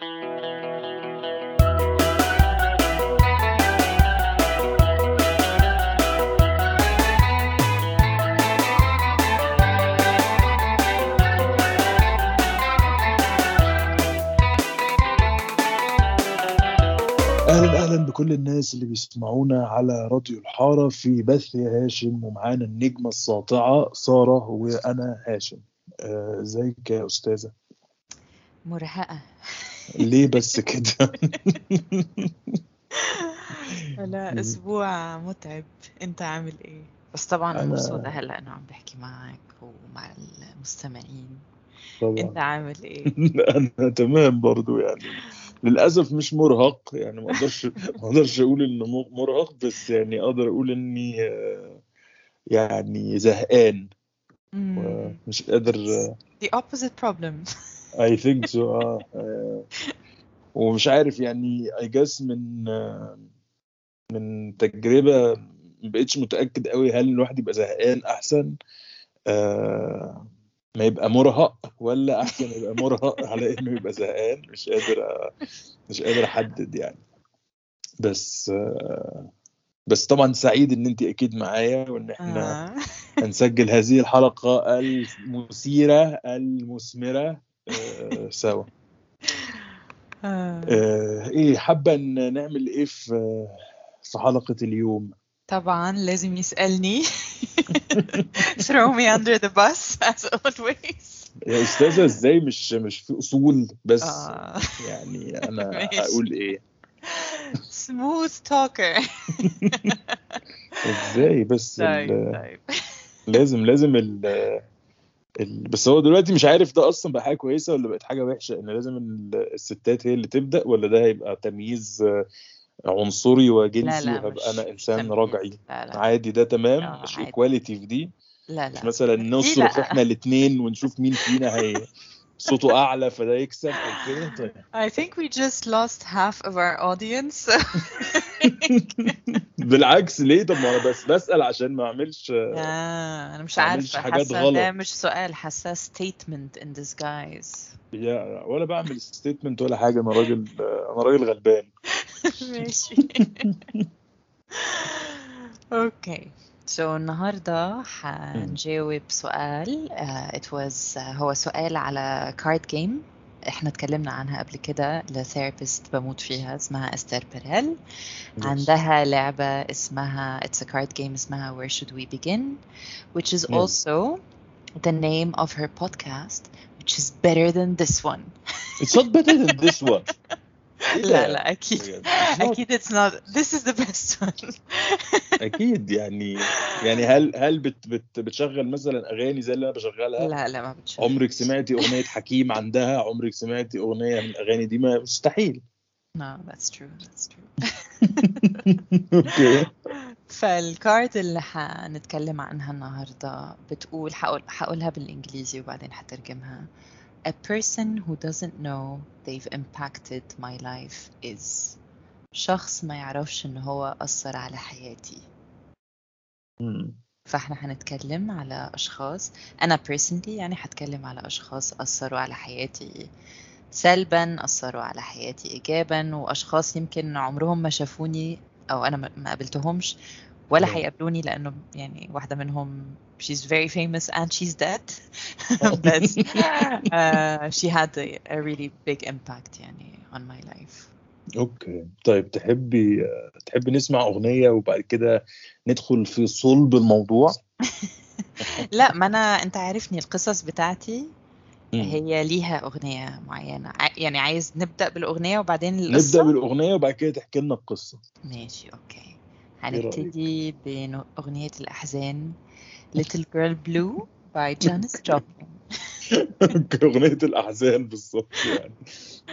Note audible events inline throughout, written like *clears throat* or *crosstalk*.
أهلا أهلا بكل الناس اللي بيسمعونا على راديو الحارة في بث هاشم ومعانا النجمة الساطعة سارة وأنا هاشم. آه، إزيك يا أستاذة؟ مرهقة. ليه بس كده؟ لا *laughs* أسبوع متعب. أنت عامل إيه؟ بس طبعا أنا- مبسوطة هلا إنه عم بحكي معك ومع المستمعين. طبعا. أنت عامل إيه؟ *laughs* أنا تمام برضو يعني. للأسف مش مرهق يعني ما أقدرش ما أقدرش أقول إنه مرهق بس يعني أقدر أقول إني آه، يعني زهقان. مش قادر آه، The opposite problem. *laughs* I think so آه. ومش عارف يعني I guess من آه، من تجربة ما بقتش متأكد قوي هل الواحد يبقى زهقان أحسن آه ما يبقى مرهق ولا أحسن يبقى مرهق *laughs* على إنه يبقى زهقان مش قادر آه، مش قادر أحدد يعني بس آه بس طبعا سعيد إن أنت أكيد معايا وإن إحنا آه. هنسجل هذه الحلقة المثيرة المثمرة آه سوا. آه. آه، إيه حابة إن نعمل إيه في في حلقة اليوم؟ طبعا لازم يسألني. *laughs* Throw me under the bus as always. يا أستاذة إزاي؟ مش مش في أصول بس. آه. يعني أنا *laughs* ماشي. هقول إيه. Smooth talker. *laughs* إزاي؟ بس طيب طيب. لازم لازم ال بس هو دلوقتي مش عارف ده أصلا بقى حاجة كويسة ولا بقت حاجة وحشة إن لازم ال- الستات هي اللي تبدأ ولا ده هيبقى تمييز آه، عنصري وجنسي وهبقى مش أنا مش انسان. رجعي لا لا عادي ده تمام مش. ايكواليتي في دي لا مش لا مثلا دي نصرخ لا. إحنا الاثنين ونشوف مين فينا هي *laughs* صوته أعلى فده يكسب أو كده طيب I think we just lost half of our audience. *laughs* بالعكس ليه طب ما أنا بس بسأل عشان ما اعملش آه أنا مش عارفة حاجات حاسة ده غلط. مش سؤال حاسة statement in disguise. يا- ولا بعمل statement ولا حاجة أنا راجل أنا راجل غلبان *laughs* ماشي. *laughs* Okay. So النهاردة حنجاوب سؤال uh, it was uh, هو سؤال على card game احنا اتكلمنا عنها قبل كده لثيرابيست بموت فيها اسمها استر بيريل عندها لعبة اسمها it's a card game اسمها Where Should We Begin which is Mm. also the name of her podcast which is better than this one It's not better than this one *laughs* إيه ده؟ لا لا not- *laughs* أكيد it's not. This is the best one. *laughs* أكيد يعني يعني هل هل بت بت بتشغل مثلا أغاني زي اللي أنا بشغلها؟ لا لا ما بتشوف عمرك سمعتي أغنية حكيم عندها؟ عمرك سمعتي أغنية من الأغاني دي؟ ما مستحيل. No that's true that's true. أوكي. *laughs* فالكارد اللي حنتكلم عنها النهاردة بتقول حقول حقولها بالإنجليزي وبعدين حترجمها A person who doesn't know they've impacted my life is شخص ما يعرفش إن هو أثر على حياتي مم. فإحنا هنتكلم على أشخاص أنا personally يعني هتكلم على أشخاص أثروا على حياتي سلبا أثروا على حياتي إيجابا وأشخاص يمكن عمرهم ما شافوني أو أنا ما قابلتهمش ولا نعم. هيقابلوني لأنه يعني واحدة منهم she's very famous and she's dead. *laughs* *laughs* But uh, she had a, a really big impact يعني on my life. أوكي. طيب تحبي تحبي نسمع أغنية وبعد كده ندخل في صلب الموضوع؟ *laughs* لا ما أنا أنت عارفني القصص بتاعتي. هي ليها أغنية معينة. ع- يعني عايز نبدأ بالأغنية وبعدين نبدأ القصة؟ بالأغنية وبعد كده تحكي لنا القصة. ماشي رأيك؟ هنبتدي بأغنية الأحزان *laughs* Little Girl Blue by Janis *laughs* Joplin. *laughs* أغنية الأحزان بالظبط يعني.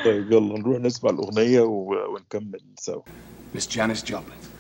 طيب يلا نروح نسمع الأغنية و- ونكمل سوا. Miss Janis Joplin.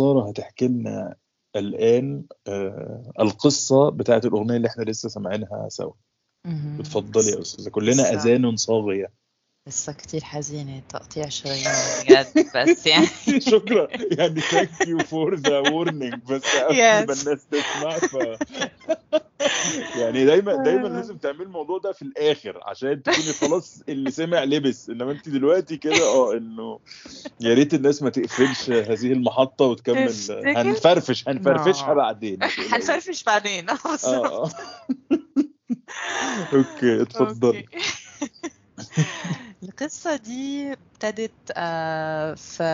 ساره هتحكي لنا الآن آه القصة بتاعت الأغنية اللي إحنا لسه سامعينها سوا. اتفضلي يا أستاذة كلنا صح. أذان صاغية قصة كتير حزينة تقطيع شرايين *laughs* بجد بس *laughs* يعني شكرا. يعني thank you for the warning بس قبل *laughs* Yes. ما الناس تسمع ف يعني دايما دايما لازم تعملي الموضوع ده في الآخر عشان تكوني خلاص اللي سمع لبس. إنما أنت دلوقتي كده آه إنه يا ريت الناس ما تقفلش هذه المحطة وتكمل؟ هنفرفش هنفرفشها No. بعدين. هنفرفش بعدين. آه بالظبط آه. آه okay اتفضلي. القصة دي ابتدت في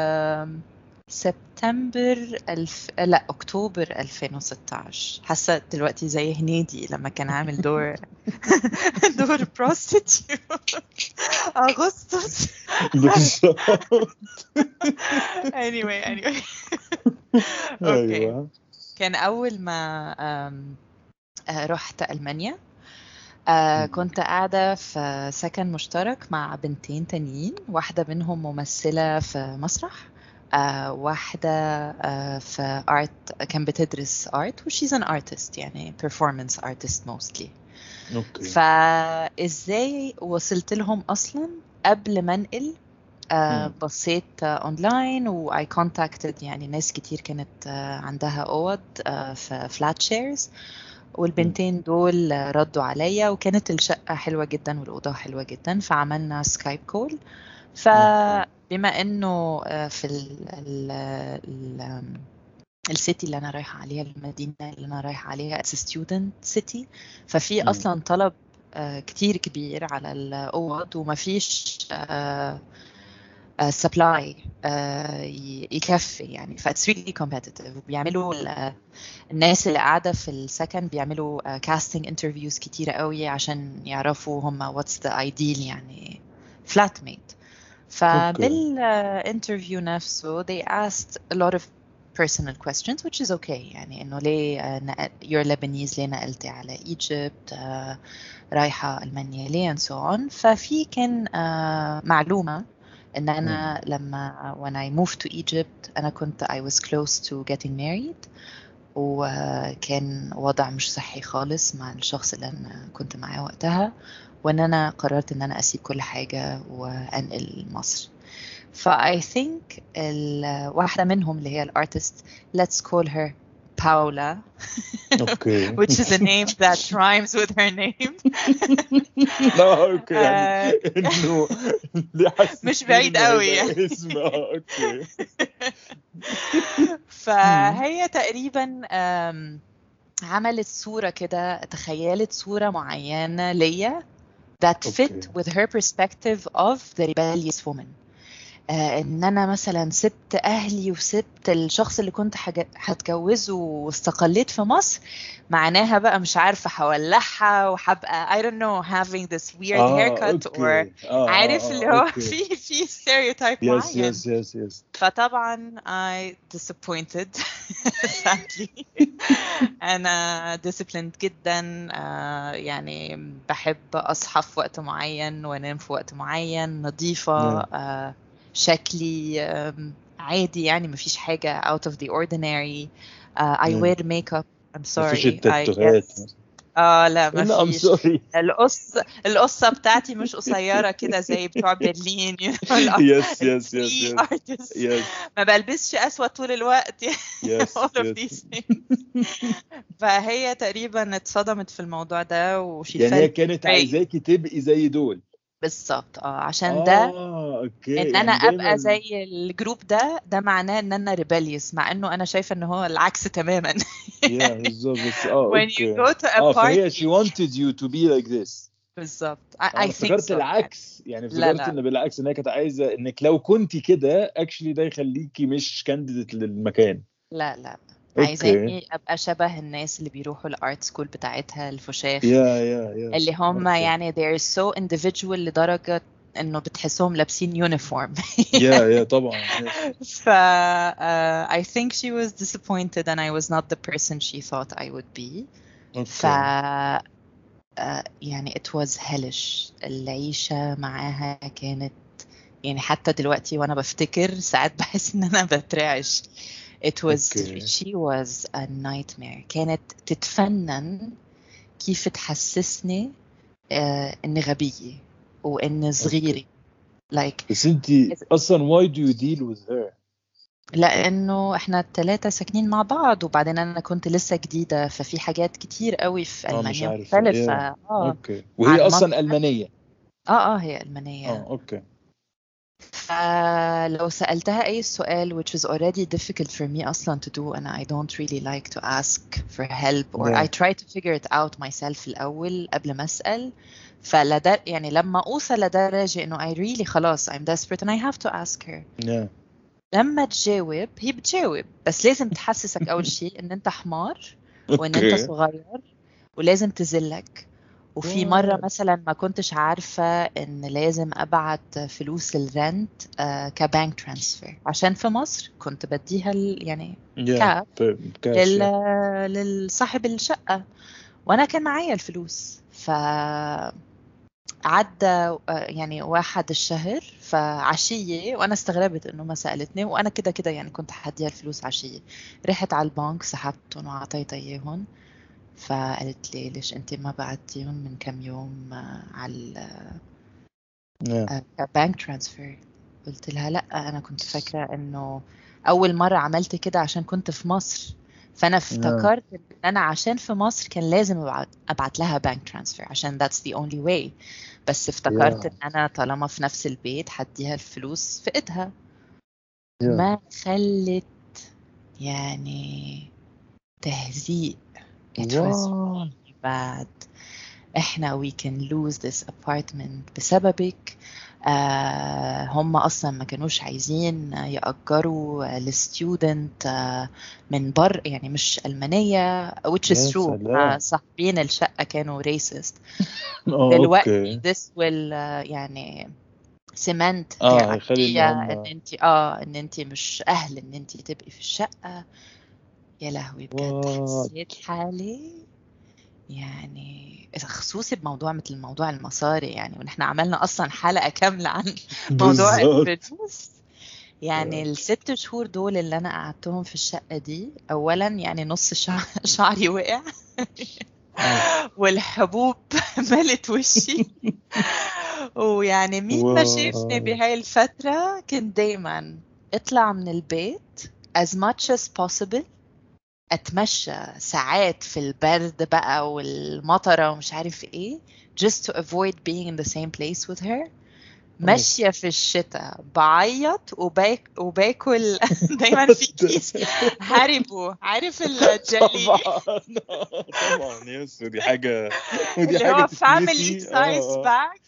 سبتمبر الف... لا اكتوبر 2016 حاسه دلوقتي زي هنيدي لما كان عامل دور. *laughs* دور prostitute أغسطس. بالظبط. Anyway anyway. أوكي أيوه كان أول ما آه، رحت ألمانيا. آه،. كنت قاعدة في سكن مشترك مع بنتين تانيين واحدة منهم ممثلة في مسرح آه، واحدة آه، في art كان بتدرس art و she's an artist يعني performance artist mostly Okay فازاي وصلت لهم أصلا قبل ما انقل آه. بصيت online و I contacted يعني ناس كتير كانت آه عندها أوض آه في flat shares والبنتين دول آه، ردوا عليا وكانت الشقة حلوة جدا والأوضة حلوة جدا فعملنا Skype call فبما إنه آه، في ال ال ال ال city اللي أنا رايحة عليها المدينة اللي أنا رايحة عليها it's student city ففي. أصلا طلب آه، كتير كبير على الأوض ومفيش آه، supply يكفي يعني. ف it's really competitive. وبيعملوا ال- الناس اللي قاعدة في السكن بيعملوا casting interviews كتيرة قوي عشان يعرفوا هم what's the ideal يعني flatmate. فبال interview نفسه they asked a lot of personal questions which is okay يعني. إنه ليه آه، نقل you're Lebanese ليه نقلتي على Egypt آه، رايحة ألمانيا ليه and so on. ففي كان آه، معلومة إن أنا لما when I moved to Egypt أنا كنت I was close to getting married. وكان وضع مش صحي خالص مع الشخص اللي أنا كنت معاه وقتها. وإن أنا قررت إن أنا أسيب كل حاجة وأنقل مصر. ف I think ال- واحدة منهم اللي هي الارتست let's call her Paula okay *laughs* which is a name that rhymes with her name. لا okay يعني آه، انه ليه حاسس مش بعيد إنه هيبقى قوي يعني. اسم آه okay فهي تقريبا آم، عملت صورة كده تخيلت صورة معينة ليا that fit okay. with her perspective of the rebellious woman. آه، إن أنا مثلا سبت أهلي وسبت الشخص اللي كنت هتجوزه واستقليت في مصر معناها بقى مش عارفة هولعها وهبقى I don't know having this weird آه haircut or okay آه عارف آه، اللي هو okay. في في stereotype yes معين. yes yes yes فطبعا I disappointed. *laughs* Sadly. أنا disciplined جدا. آه، يعني بحب أصحى في وقت معين وأنام في وقت معين نظيفة. نعم. شكلي عادي يعني مفيش حاجة out of the ordinary. آه، I wear makeup. I'm sorry. I guess. آه لا *laughs* sorry القص القصة بتاعتي مش قصيرة كده زي بتوع برلين. يس يس يس يس ما بلبسش أسود طول الوقت. *laughs* فهي تقريبا اتصدمت في الموضوع ده وشي يعني هي كانت. عايزاكي تبقي زي دول. بالظبط آه عشان ده آه okay إن أنا يعني أبقى زي ال group ده ده معناه إن أنا rebellious مع إنه أنا شايفة إن هو العكس تماما. yeah *laughs* بالظبط بس آه when you go to a فهي party she wanted you to be like this. بالظبط I, أنا افتكرت so. العكس يعني افتكرت لا. إن بالعكس إن هي كانت عايزة إنك لو كنتي كده actually ده يخليكي مش candidate للمكان. لا لا. عايزاني أبقى شبه الناس اللي بيروحوا ال art school بتاعتها الفشاخ yeah yeah yeah. اللي هم يعني they're so individual لدرجة إنه بتحسهم لابسين uniform yeah *laughs* yeah طبعا. ف uh, I think she was disappointed and I was not the person she thought I would be. ف okay. uh, يعني it was hellish. العيشة معاها كانت يعني حتى دلوقتي وأنا بفتكر ساعات بحس إن أنا بترعش. It was okay she was a nightmare. كانت تتفنن كيف تحسسني آه إني غبية واني صغيرة. Like بس انت أصلا why do you deal with her لأنه إحنا الثلاثة ساكنين مع بعض وبعدين أنا كنت لسه جديدة ففي حاجات كتير قوي في مش ألمانيا yeah آه. okay وهي أصلا ألمانية. آه آه هي ألمانية. آه okay فلو سألتها أي سؤال which is already difficult for me أصلا to do and I don't really like to ask for help or Yeah. I try to figure it out myself الأول قبل ما أسأل. فلدر يعني لما أوصل لدرجة إنه I really خلاص I'm desperate and I have to ask her. yeah لما تجاوب هي بتجاوب بس لازم تحسسك أول *laughs* شيء إن أنت حمار وإن أنت صغير ولازم تذلك. وفي مرة? مثلا ما كنتش عارفة إن لازم أبعت فلوس ال rent آه، ك bank transfer. عشان في مصر كنت بديها يعني كاب للصاحب الشقة. وأنا كان معايا الفلوس. ف عدى آه، يعني واحد الشهر فعشية وأنا استغربت إنه ما سألتني. وأنا كده كده يعني كنت حديها الفلوس عشية. رحت على البنك سحبتهم وعطيتها إياهم. فقالت لي ليش أنت ما بعتيهم من كم يوم آه، على bank transfer قلت لها لأ أنا كنت فاكرة إنه أول مرة عملت كده عشان كنت في مصر. فأنا yeah افتكرت إن أنا عشان في مصر كان لازم أبعت لها bank transfer عشان that's the only way. بس افتكرت yeah إن أنا طالما في نفس البيت هديها الفلوس في إيدها. yeah ما خلت يعني تهزيء it was wow bad. إحنا we can lose this apartment بسببك. آه هم أصلا ما كانوش عايزين يأجروا الستودنت آه من بر يعني مش ألمانية which is true. آه، صاحبين الشقة كانوا racist. *laughs* آه دلوقتي this will آه، يعني cement their آه إن انت آه إن انت مش أهل إن انت تبقي في الشقة. يا لهوي بجد. حسيت حالي يعني خصوصي بموضوع مثل موضوع المصاري يعني ونحن عملنا أصلا حلقة كاملة عن *laughs* موضوع الفلوس. يعني الست شهور دول اللي أنا قعدتهم في الشقة دي اولا يعني نص شع- *laughs* شعري وقع *laughs* والحبوب ملت وشي. ويعني مين ما شافني بهاي الفترة كنت دايما اطلع من البيت as much as possible أتمشى ساعات في البرد بقى والمطرة ومش عارف إيه just to avoid being in the same place with her. ماشية في الشتاء بعيط وباك وباكل *laughs* دايما في *laughs* كيس Haribo. عارف الجلي طبعا. *laughs* طبعا yes ودي حاجة ودي اللي هو حاجة family size باك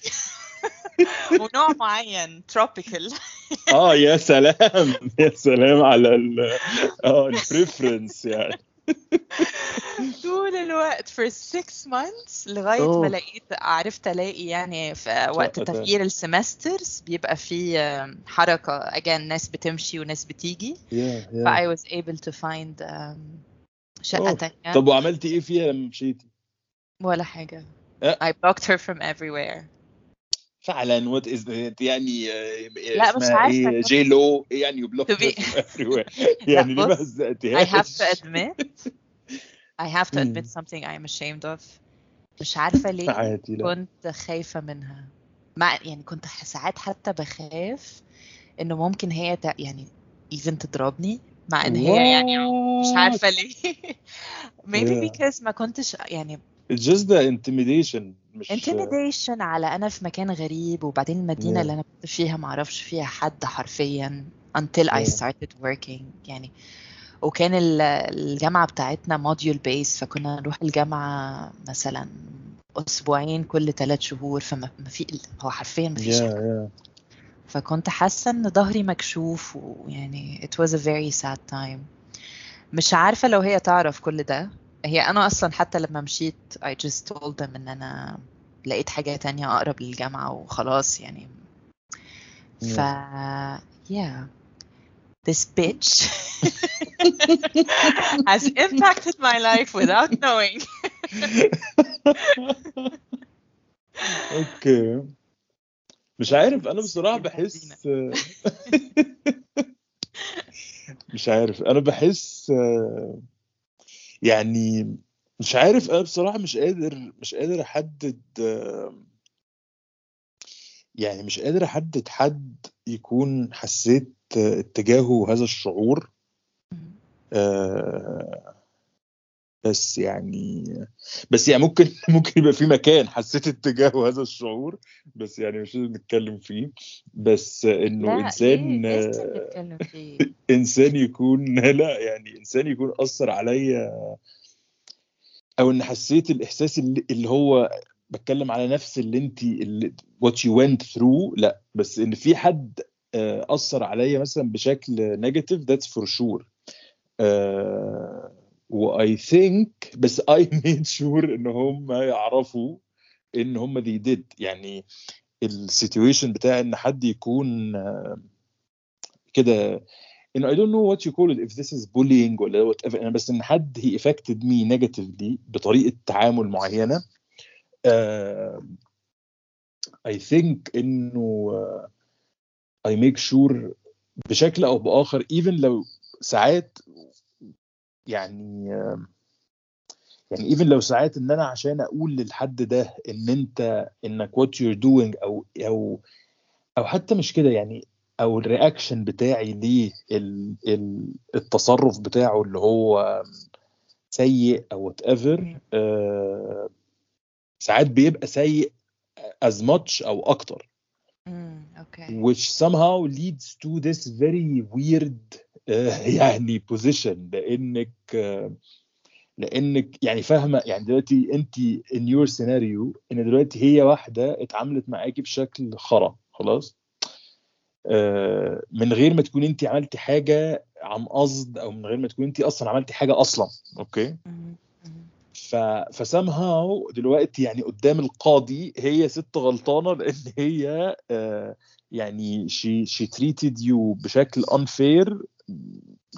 *laughs* ونوع معين tropical *laughs* آه يا سلام. يا سلام على ال آه ال preference يعني. *laughs* طول الوقت for six months لغاية ما أوه. لقيت عرفت ألاقي يعني في وقت تغيير ال semesters بيبقى في حركة again ناس بتمشي وناس بتيجي. yeah ف yeah I was able to find آم، شقة تانية. طب وعملتي إيه فيها لما مشيتي؟ ولا حاجة. I blocked her from everywhere. فعلا وات از يعني آه، لا مش إيه؟ كنت جي لو يعني يو بلوك *laughs* *laughs* يعني ليه ما I have to admit I have to *laughs* admit something I am ashamed of. مش عارفة ليه عادي لا. كنت خايفة منها. مع يعني كنت ساعات حتى بخاف إنه ممكن هي ت... يعني even تضربني مع إن هي يعني مش عارفة ليه. Maybe yeah. because ما كنتش يعني it's just the intimidation مش intimidation على أنا في مكان غريب وبعدين المدينة اللي yeah. أنا كنت فيها معرفش فيها حد حرفيا until I yeah. started working يعني. وكان ال- الجامعة بتاعتنا module based فكنا نروح الجامعة مثلا أسبوعين كل ثلاث شهور فما ما في هو حرفيا ما فيش yeah yeah. فكنت حاسة إن ظهري مكشوف ويعني it was a very sad time. مش عارفة لو هي تعرف كل ده. هي أنا أصلا حتى لما مشيت I just told them إن أنا لقيت حاجة تانية أقرب للجامعة وخلاص يعني. ف yeah. Yeah this bitch *laughs* has impacted my life without knowing. أوكي مش عارف أنا بصراحة بحس *laughs* مش عارف أنا بحس يعني مش عارف أنا بصراحة مش قادر مش قادر أحدد يعني مش قادر أحدد حد يكون حسيت اتجاهه هذا الشعور. آه، بس يعني بس يعني ممكن *laughs* ممكن يبقى في مكان حسيت اتجاهه هذا الشعور بس يعني مش لازم نتكلم فيه. بس إنه لا إنسان لازم نتكلم فيه؟ *laughs* إنسان يكون *laughs* لا يعني إنسان يكون أثر عليا أو إن حسيت الإحساس اللي, اللي هو بتكلم على نفس اللي انت what you went through لا بس إن في حد آه، أثر عليا مثلا بشكل نيجاتيف for sure. آه، I think *laughs* بس I made sure إن هم يعرفوا إن هم they did. يعني السيتويشن بتاع إن حد يكون آه، كده I don't know what you call it if this is bullying ولا whatever أنا بس إن حد he affected me negatively بطريقة تعامل معينة آه، I think إنه آه، I make sure بشكل أو بآخر even لو ساعات يعني آه، يعني even لو ساعات إن أنا عشان أقول للحد ده إن أنت إنك what you're doing أو أو أو حتى مش كده يعني أو ال reaction بتاعي للتصرف بتاعه اللي هو سيء أو whatever ساعات بيبقى سيء as much أو أكتر. أوكي which somehow leads to this very weird آه، *laughs* يعني position. لأنك آه، لأنك يعني فاهمة يعني دلوقتي أنت in your scenario إن دلوقتي هي واحدة اتعاملت معاكي بشكل خرا خلاص؟ آه، من غير ما تكون أنت عملتي حاجة عن قصد أو من غير ما تكون أنت أصلا عملتي حاجة أصلا أوكي مهم. ف فسامهاو دلوقتي يعني قدام القاضي هي ست غلطانة لأن هي آه، يعني she she treated you بشكل unfair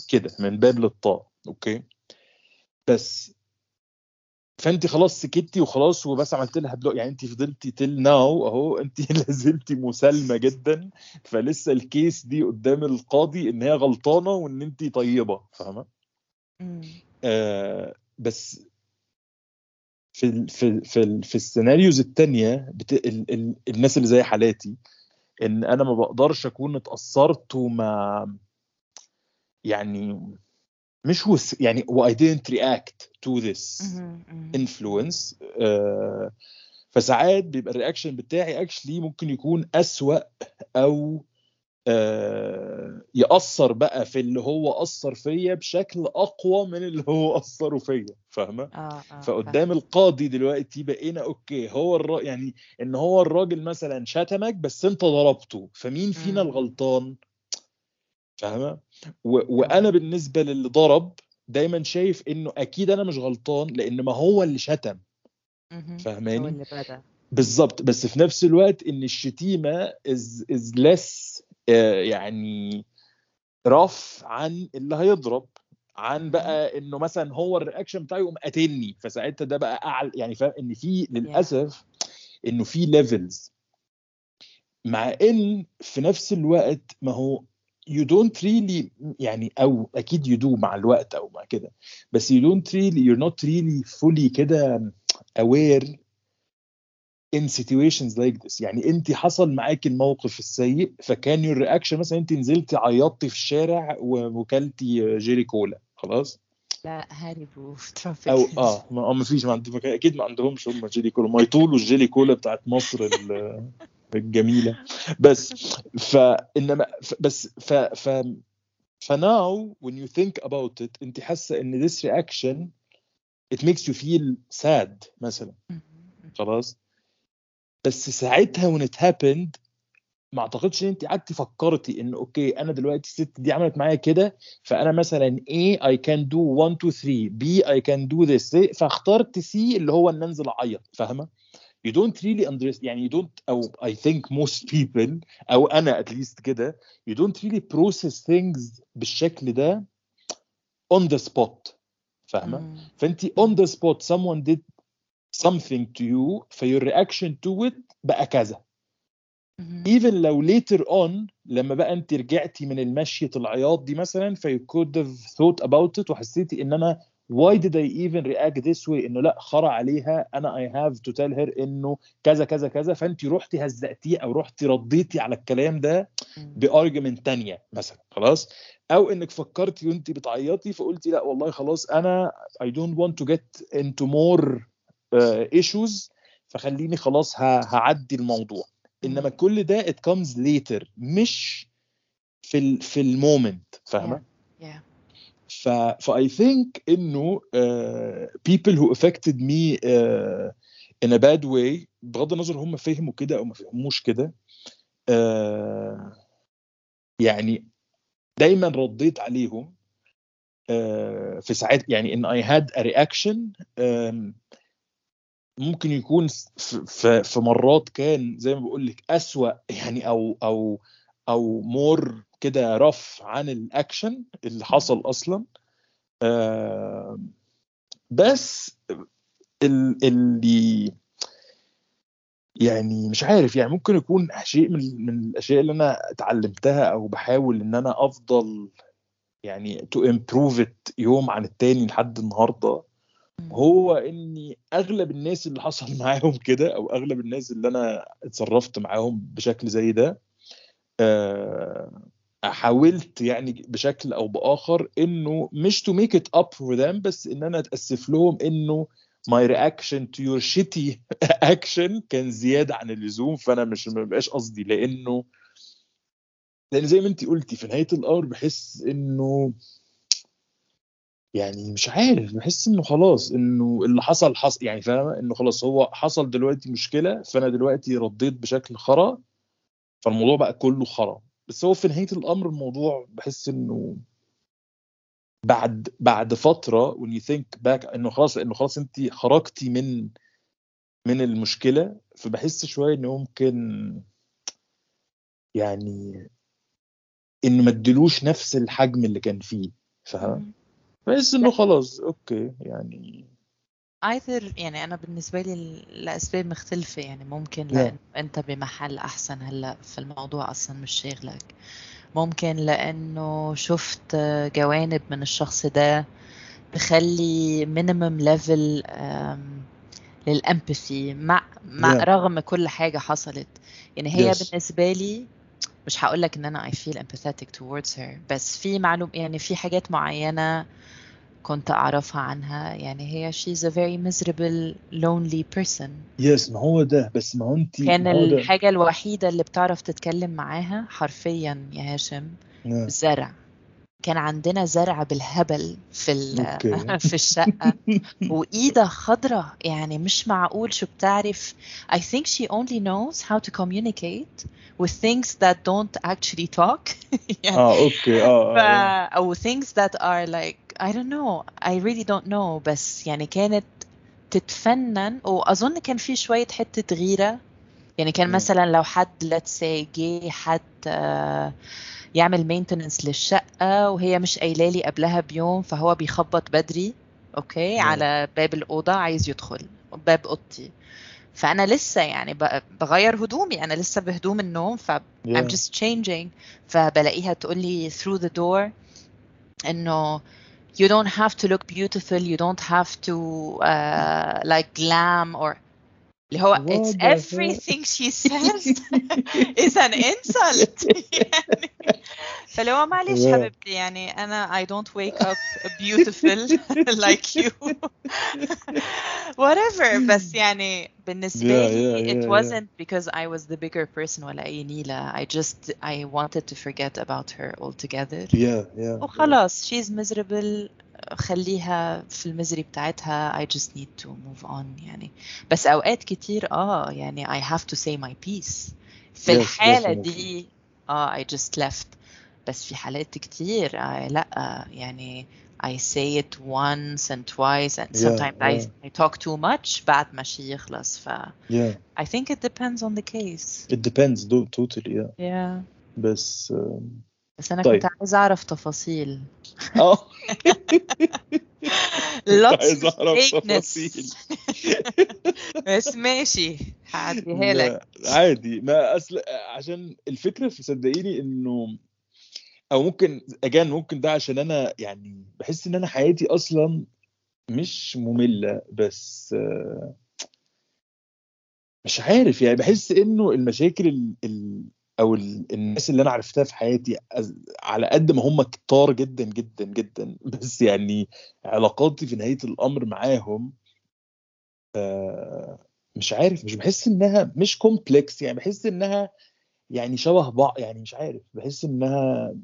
كده من الباب للطاق أوكي بس فانت خلاص سكتي وخلاص وبس عملت لها block يعني انت فضلتي till now أهو انت *laughs* لازلتي مسالمة جدا فلسه ال case دي قدام القاضي إن هي غلطانة وإن انت طيبة فاهمة. آه بس في في في, في ال scenarios التانية بت... ال ال الناس اللي زي حالاتي إن أنا ما بقدرش أكون اتأثرت وما يعني مش هو يعني و I didn't react to this influence آه فساعات بيبقى ال reaction بتاعي actually ممكن يكون أسوأ أو آه يأثر بقى في اللي هو أثر فيا بشكل أقوى من اللي هو أثره فيا فاهمة؟ آه آه فاهمة. فقدام القاضي دلوقتي بقينا okay هو الر... يعني إن هو الراجل مثلا شتمك بس أنت ضربته فمين فينا مم. الغلطان؟ فاهمة؟ و... وأنا بالنسبة للي ضرب دايما شايف إنه أكيد أنا مش غلطان لأن ما هو اللي شتم. فاهماني؟ بالظبط بس في نفس الوقت إن الشتيمة is is less آه، يعني رف عن اللي هيضرب عن بقى إنه مثلا هو ال reaction بتاعه يقوم قاتلني. فساعتها ده بقى أعلى يعني فاهم إن في للأسف إنه في ليفلز مع إن في نفس الوقت ما هو you don't really يعني أو أكيد you do مع الوقت أو مع كده بس you don't really you're not really fully كده aware in situations like this. يعني انت حصل معاكي الموقف السيء فكان your reaction مثلا انت نزلتي عيطتي في الشارع وكلتي جيري كولا. خلاص؟ لا هاربوا في traffic. أو آه ما, ما فيش ما عندهم أكيد ما عندهمش هم جيلي كولا. ما يطولوا الجيلي كولا بتاعت مصر ال- *laughs* الجميلة. بس فإنما بس ف ف ف now when you think about it انت حاسة إن this reaction it makes you feel sad مثلا. خلاص؟ بس ساعتها when it happened ما اعتقدش ان انت قعدتي فكرتي ان okay أنا دلوقتي الست دي عملت معايا كده فانا مثلا A I can do 1 2 3 B I can do this فاخترت C اللي هو ان انزل اعيط فاهمه you don't really understand يعني you don't أو I think most people أو أنا at least كده you don't really process things بالشكل ده on the spot فاهمه. فانت on the spot someone did something to you فيور reaction to it بقى كذا. even لو later on لما بقى انت رجعتي من المشية العياط دي مثلا في could have thought about it وحسيتي إن أنا why did I even react this way إنه لأ خرى عليها. أنا I have to tell her إنه كذا كذا كذا. فأنت رحتي هزقتيه أو رحتي رديتي على الكلام ده مم. بارجيومنت تانية مثلا. خلاص؟ أو إنك فكرتي وأنت بتعيطي فقلتي لأ والله خلاص أنا I don't want to get into more uh, issues فخليني خلاص هعدي الموضوع. إنما كل ده it comes later مش في ال في المومنت فاهمة؟ Yeah. ف ف I think إنه people who affected me uh, in a bad way بغض النظر هم فهموا كده أو ما فهموش كده uh, يعني دايما رديت عليهم uh, في ساعات يعني إن I had a reaction um, ممكن يكون في, مرات كان زي ما بقول لك أسوأ يعني أو أو أو مور كده رف عن الأكشن اللي حصل أصلا بس ال- اللي يعني مش عارف يعني ممكن يكون شيء من من الأشياء اللي أنا اتعلمتها أو بحاول إن أنا أفضل يعني to improve يوم عن التاني لحد النهارده. هو إني أغلب الناس اللي حصل *laughs* معاهم كده أو أغلب الناس اللي أنا اتصرفت معاهم بشكل زي ده آه، حاولت يعني بشكل أو بآخر إنه مش to make it up for them بس إن أنا أتأسف لهم إنه my reaction to your shitty *laughs* action كان زيادة عن اللزوم فأنا مش ما بقاش قصدي لأنه لأن زي ما انت قلتي في نهاية الأمر بحس إنه يعني مش عارف بحس إنه خلاص إنه اللي حصل حصل يعني فاهمه إنه خلاص هو حصل دلوقتي مشكلة فأنا دلوقتي رديت بشكل خرا فالموضوع بقى كله خرا. بس هو في نهاية الأمر الموضوع بحس إنه بعد بعد فترة when you think back إنه خلاص إنه خلاص أنت خرجتي من من المشكلة فبحس شوية إنه ممكن يعني إنه ما ادلوش نفس الحجم اللي كان فيه فاهم؟ بحس إنه خلاص أوكي يعني either يعني أنا بالنسبة لي ل- لأسباب مختلفة يعني ممكن Yeah. لأن أنت بمحل أحسن هلأ في الموضوع أصلا مش شاغلك ممكن لأنه شفت جوانب من الشخص ده بخلي minimum level um, للامباثي مع مع Yeah. رغم كل حاجة حصلت يعني هي Yes. بالنسبة لي مش هقول لك إن أنا I feel empathetic towards her بس في معلوم يعني في حاجات معينة كنت أعرفها عنها. يعني هي she's a very miserable lonely person. يس ما هو ده. بس ما هو انت كان ما هو الحاجة الوحيدة اللي بتعرف تتكلم معاها حرفيا يا هاشم Yeah. الزرع كان عندنا زرع بالهبل في *laughs* في الشقة. *laughs* وإيدها خضرة. يعني مش معقول. شو بتعرف؟ I think she only knows how to communicate with things that don't actually talk. يعني *laughs* آه أوكي. آه ف... آه. أو things that are like I don't know. I really don't know. بس يعني كانت تتفنن. وأظن كان في شوية حتة غيرة. يعني كان. مثلا لو حد let's say جه حد آه، يعمل maintenance للشقة وهي مش قايلة لي قبلها بيوم فهو بيخبط بدري أوكي مم. على باب الأوضة عايز يدخل باب أوضتي فأنا لسه يعني بغير هدومي أنا لسه بهدوم النوم ف I'm Yeah. just changing فبلاقيها تقول لي through the door إنه you don't have to look beautiful you don't have to uh, like glam or اللي هو What it's the hell? everything she says *laughs* is an insult *laughs* يعني فاللي هو معلش Yeah. حبيبتي يعني أنا I don't wake up beautiful *laughs* *laughs* like you *laughs* whatever بس يعني بالنسبة Yeah, لي yeah, it yeah, yeah. wasn't because I was the bigger person ولا أي نيلة I just I wanted to forget about her altogether Yeah, yeah. وخلاص she's miserable خليها في المزري بتاعتها I just need to move on يعني بس أوقات كتير آه يعني I have to say my piece في Yes, الحالة definitely. دي آه I just left بس في حالات كتير آه لأ يعني I say it once and twice and Yeah, sometimes I, yeah. I talk too much بعد ما شي يخلص ف Yeah. I think it depends on the case It depends do, totally yeah. yeah بس um, بس أنا طيب. كنت عايزة أعرف تفاصيل آه *laughs* عايز أعرف تفاصيل بس ماشي هعديها لك لا عادي ما أصل عشان الفكرة في صدقيني إنه أو ممكن اجان ممكن ده عشان أنا يعني بحس إن أنا حياتي أصلا مش مملة بس آه، مش عارف يعني بحس إنه المشاكل ال ال أو ال الناس اللي أنا عرفتها في حياتي على قد ما هم كتار جدا جدا جدا *laughs* بس يعني علاقاتي في نهاية الأمر معاهم آه، مش عارف مش بحس إنها مش complex يعني بحس إنها يعني شبه بعض يعني مش عارف بحس إنها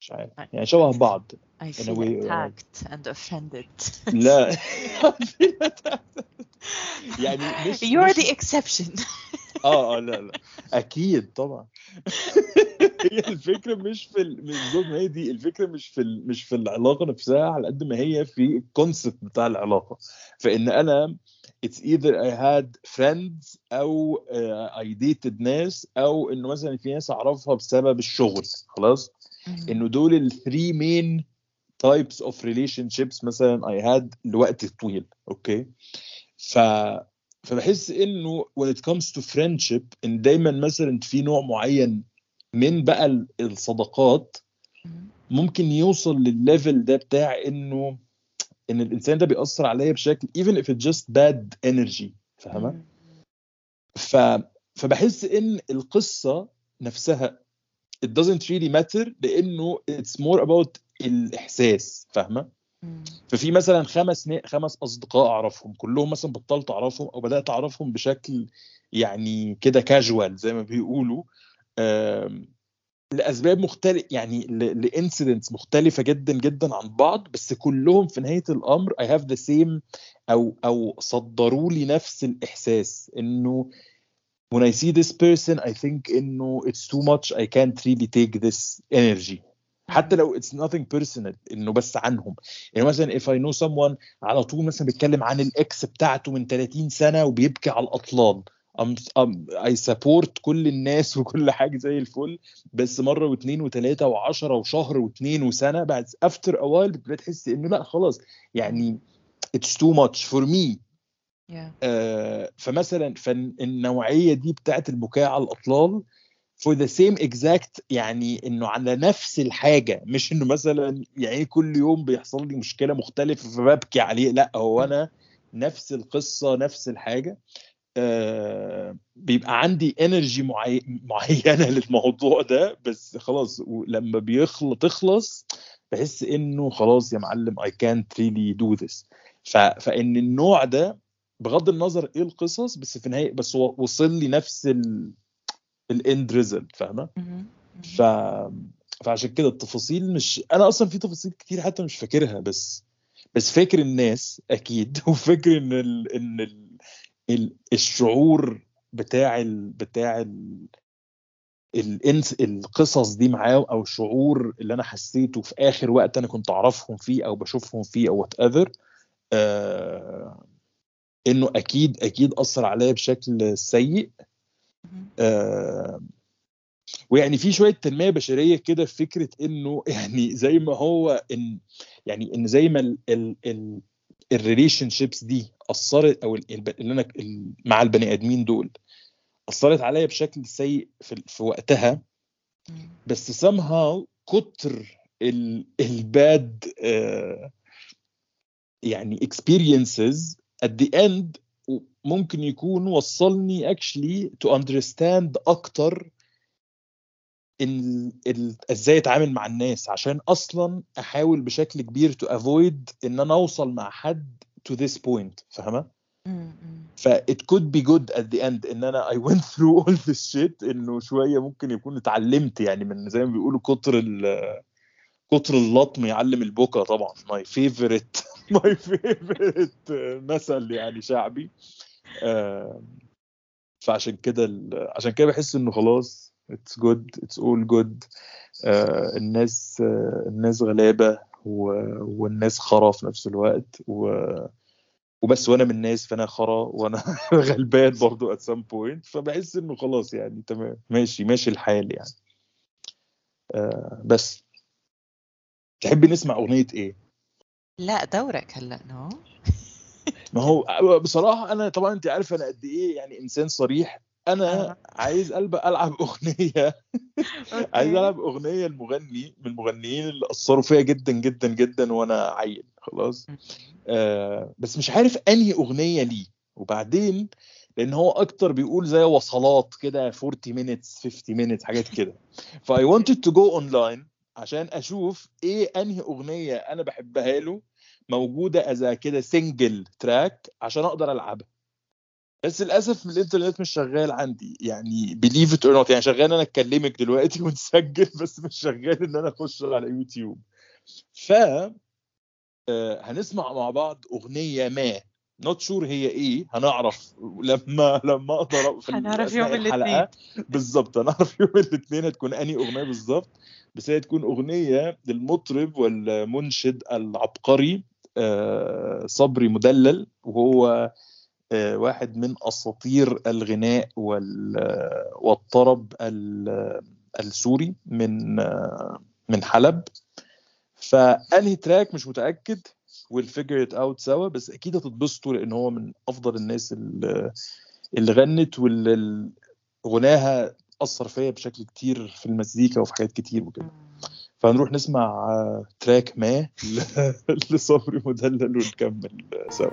مش عارف. يعني شبه بعض. I a feel way, uh, attacked and offended. *laughs* لا. *laughs* يعني مش you're مش the exception. آه آه لا لا. أكيد طبعا. *laughs* هي الفكرة مش في. مش هي دي. الفكرة مش في ال... مش في العلاقة نفسها على قد ما هي في ال concept بتاع العلاقة. فإن أنا it's either I had friends أو uh, I dated ناس أو إنه مثلا في ناس أعرفها بسبب الشغل. خلاص؟ إنه دول ال three main types of relationships مثلا I had لوقت طويل okay؟ ف فبحس إنه when it comes to friendship إن دايما مثلا في نوع معين من بقى ال- الصداقات ممكن يوصل للل level ده بتاع إنه إن الإنسان ده بيأثر عليا بشكل even if it's just bad energy فاهمة؟ ف فبحس إن القصة نفسها it doesn't really matter لأنه it's more about الإحساس فاهمة؟ ففي مثلا خمس نا- خمس أصدقاء أعرفهم كلهم مثلا بطلت أعرفهم أو بدأت أعرفهم بشكل يعني كده كاجوال زي ما بيقولوا آم، لأسباب مختلفه يعني لإنسيدنتس مختلفة جدا جدا عن بعض بس كلهم في نهاية الأمر I have the same أو أو صدروا لي نفس الإحساس إنه when I see this person I think إنه it's too much. I can't really take this energy. حتى لو it's nothing personal إنه بس عنهم. يعني مثلا if I know someone على طول مثلا بيتكلم عن الإكس بتاعته من 30 سنة وبيبكي على الأطلال. I'm, I'm, I support كل الناس وكل حاجة زي الفل. بس مرة واثنين وثلاثة وعشرة وشهر واثنين وسنة بعد a while بتبقى تحس إنه لا خلاص. يعني it's too much for me. آه، فمثلا فالنوعية دي بتاعت البكاء على الأطلال for the same exact يعني إنه على نفس الحاجة مش إنه مثلا يعني كل يوم بيحصل لي مشكلة مختلفة فببكي عليه لأ هو أنا نفس القصة نفس الحاجة. آه بيبقى عندي انرجي معي... معينة *laughs* للموضوع ده بس خلاص لما بيخلص تخلص بحس إنه خلاص يا معلم I can't really do this. ف... فإن النوع ده بغض النظر إيه القصص بس في النهاية بس هو وصل لي نفس ال ال end result فاهمة. ف فعشان كده التفاصيل مش أنا أصلا في تفاصيل كتير حتى مش فاكرها بس بس فاكر الناس أكيد *laughs* وفاكر إن ال... إن ال... ال... الشعور بتاع ال... بتاع ال... الانس القصص دي معاه أو الشعور اللي أنا حسيته في آخر وقت أنا كنت أعرفهم فيه أو بشوفهم فيه أو وات ايفر آه إنه أكيد أكيد أثر عليا بشكل سيء. آه ويعني في شوية تنمية بشرية كده في فكرة إنه *laughs* يعني زي ما هو إن يعني إن زي ما ال ال ال ال relationships دي أثرت أو اللي أنا مع البني آدمين دول أثرت عليا بشكل سيء في, في وقتها. بس somehow كتر ال- ال bad آه، يعني experiences at the end ممكن يكون وصلني actually to understand أكتر إزاي أتعامل مع الناس عشان أصلا أحاول بشكل كبير to avoid إن أنا أوصل مع حد to this point فاهمة؟ ف it could be good at the end إن أنا I went through all this shit إنه شوية ممكن يكون اتعلمت يعني من زي ما بيقولوا كتر ال كتر اللطم يعلم البكا طبعا. My favorite *laughs* my favorite مثل يعني شعبي. فعشان كده عشان كده بحس إنه خلاص good it's all good. آه، الناس الناس غلابة و- والناس خرا في نفس الوقت. و وبس وأنا من الناس فأنا خرا وأنا *laughs* غلبان برضو at some point. فبحس إنه خلاص يعني تمام. ماشي ماشي الحال يعني. آه بس. تحبي نسمع أغنية إيه؟ لا دورك هلا نو. *laughs* ما هو بصراحة أنا طبعا أنت عارفة أنا قد إيه يعني إنسان صريح. أنا آه. عايز ألعب *laughs* أغنية. عايز ألعب أغنية المغني من المغنيين اللي أثروا فيا جدا جدا جدا وأنا عيل خلاص. آه بس مش عارف أنهي أغنية ليه. وبعدين لأن هو أكتر بيقول زي وصلات كده 40 minutes 50 minutes حاجات كده. *laughs* ف I wanted to go online عشان أشوف إيه أنهي أغنية أنا بحبها له موجودة as كده single track عشان أقدر ألعبها. بس للأسف الإنترنت مش شغال عندي يعني believe it or not يعني شغال أنا أكلمك دلوقتي *laughs* ونسجل بس مش شغال إن أنا أخش على يوتيوب. ف آه، هنسمع مع بعض أغنية ما. نوت شور هي إيه. هنعرف لما لما أقدر في هنعرف يوم الحلقة. بالظبط هنعرف يوم الاثنين هتكون أنهي أغنية بالظبط بس هي تكون أغنية للمطرب والمنشد العبقري آه، صبري مدلل. وهو آه، واحد من أساطير الغناء وال- والطرب ال- السوري من آه، من حلب. فأنهي track مش متأكد. we'll figure it out سوا بس أكيد هتتبسطوا لأن هو من أفضل الناس اللي اللي غنت واللي غناها أثر فيا بشكل كتير في المزيكا وفي حاجات كتير وكده. فهنروح نسمع آه، track ما *laughs* ل- لصبري مدلل ونكمل آه، سوا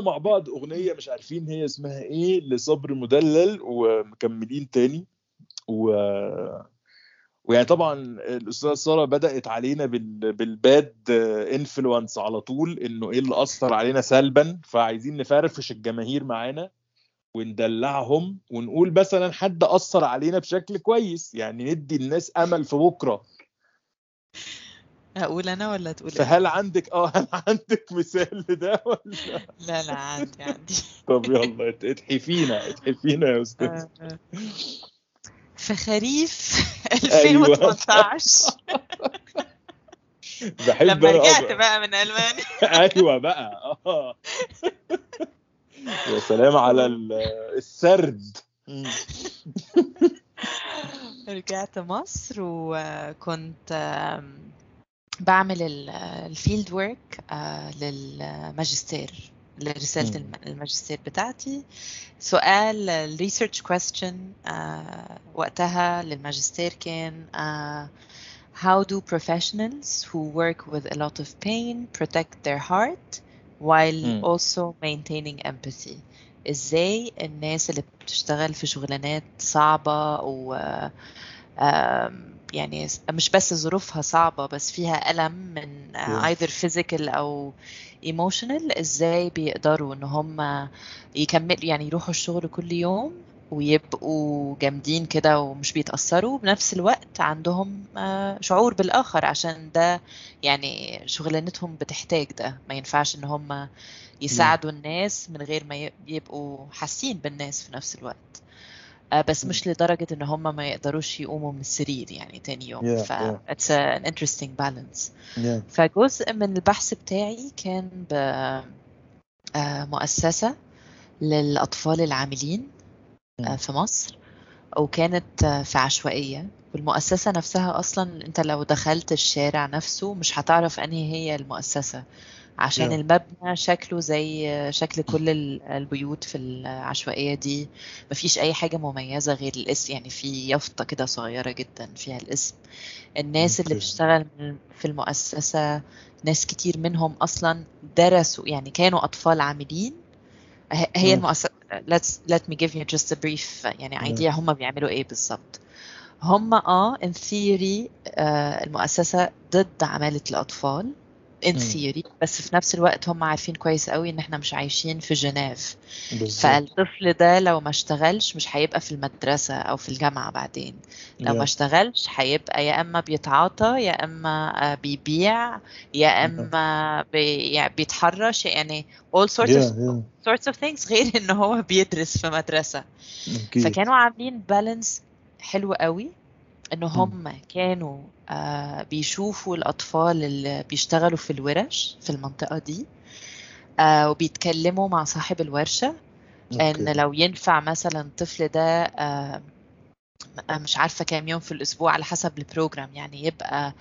مع بعض أغنية مش عارفين هي اسمها إيه لصبر مدلل ومكملين تاني. و ويعني طبعا الأستاذة سارة بدأت علينا بال... بالباد انفلونس على طول إنه إيه اللي أثر علينا سلبا فعايزين نفرفش الجماهير معانا وندلعهم ونقول مثلا حد أثر علينا بشكل كويس. يعني ندي الناس أمل في بكرة. أقول أنا ولا تقول إيه؟ فهل عندك آه هل عندك مثال لده ولا؟ لا لا عندي عندي. طب يلا ات- اتحفينا اتحفينا يا أستاذ. آه، في خريف *laughs* أيوة. 2018 *laughs* بحب لما رجعت بقى من ألمانيا. *laughs* أيوه بقى آه. يا سلام على ال- السرد. رجعت مصر وكنت بعمل ال- ال field work آه، للماجستير لرسالة الماجستير بتاعتي. سؤال ال research question وقتها للماجستير كان آه، How do professionals who work with a lot of pain protect their heart while مم. also maintaining empathy إزاي الناس اللي بتشتغل في شغلانات صعبة و يعني مش بس ظروفها صعبة بس فيها ألم من either physical أو emotional إزاي بيقدروا إن هم يكملوا يعني يروحوا الشغل كل يوم ويبقوا جامدين كده ومش بيتأثروا بنفس الوقت عندهم شعور بالآخر عشان ده يعني شغلانتهم بتحتاج ده. ما ينفعش إن هم يساعدوا الناس من غير ما يبقوا حاسين بالناس في نفس الوقت. بس مش لدرجة إن هم ما يقدروش يقوموا من السرير يعني تاني يوم Yeah, ف yeah. it's an interesting balance Yeah. فجزء من البحث بتاعي كان بمؤسسة للأطفال العاملين آه، مم. في مصر وكانت آه، في عشوائية والمؤسسة نفسها أصلا أنت لو دخلت الشارع نفسه مش هتعرف أنهي هي المؤسسة عشان Yeah. المبنى شكله زي شكل كل ال- البيوت في العشوائية دي مفيش أي حاجة مميزة غير الاسم يعني في يافطة كده صغيرة جدا فيها الاسم الناس اللي Okay. بتشتغل من- في المؤسسة ناس كتير منهم أصلا درسوا يعني كانوا أطفال عاملين هي. المؤسسة let's let me give you just a brief يعني idea هم بيعملوا إيه بالظبط هم آه in theory آه المؤسسة ضد عمالة الأطفال مم. theory بس في نفس الوقت هم عارفين كويس قوي إن إحنا مش عايشين في جنيف فالطفل ده لو ما اشتغلش مش هيبقى في المدرسة أو في الجامعة بعدين لو ما Yeah. اشتغلش هيبقى يا إما بيتعاطى يا إما آه، بيبيع يا إما بي يعني بيتحرش يعني all sorts Yeah, of yeah. sorts of things غير إن هو بيدرس في مدرسة أكيد. فكانوا عاملين بالانس حلو قوي إن هم كانوا آه، بيشوفوا الأطفال اللي بيشتغلوا في الورش في المنطقة دي آه، وبيتكلموا مع صاحب الورشة إن okay. لو ينفع مثلا الطفل ده آه، مش عارفة كام يوم في الأسبوع على حسب ال program يعني يبقى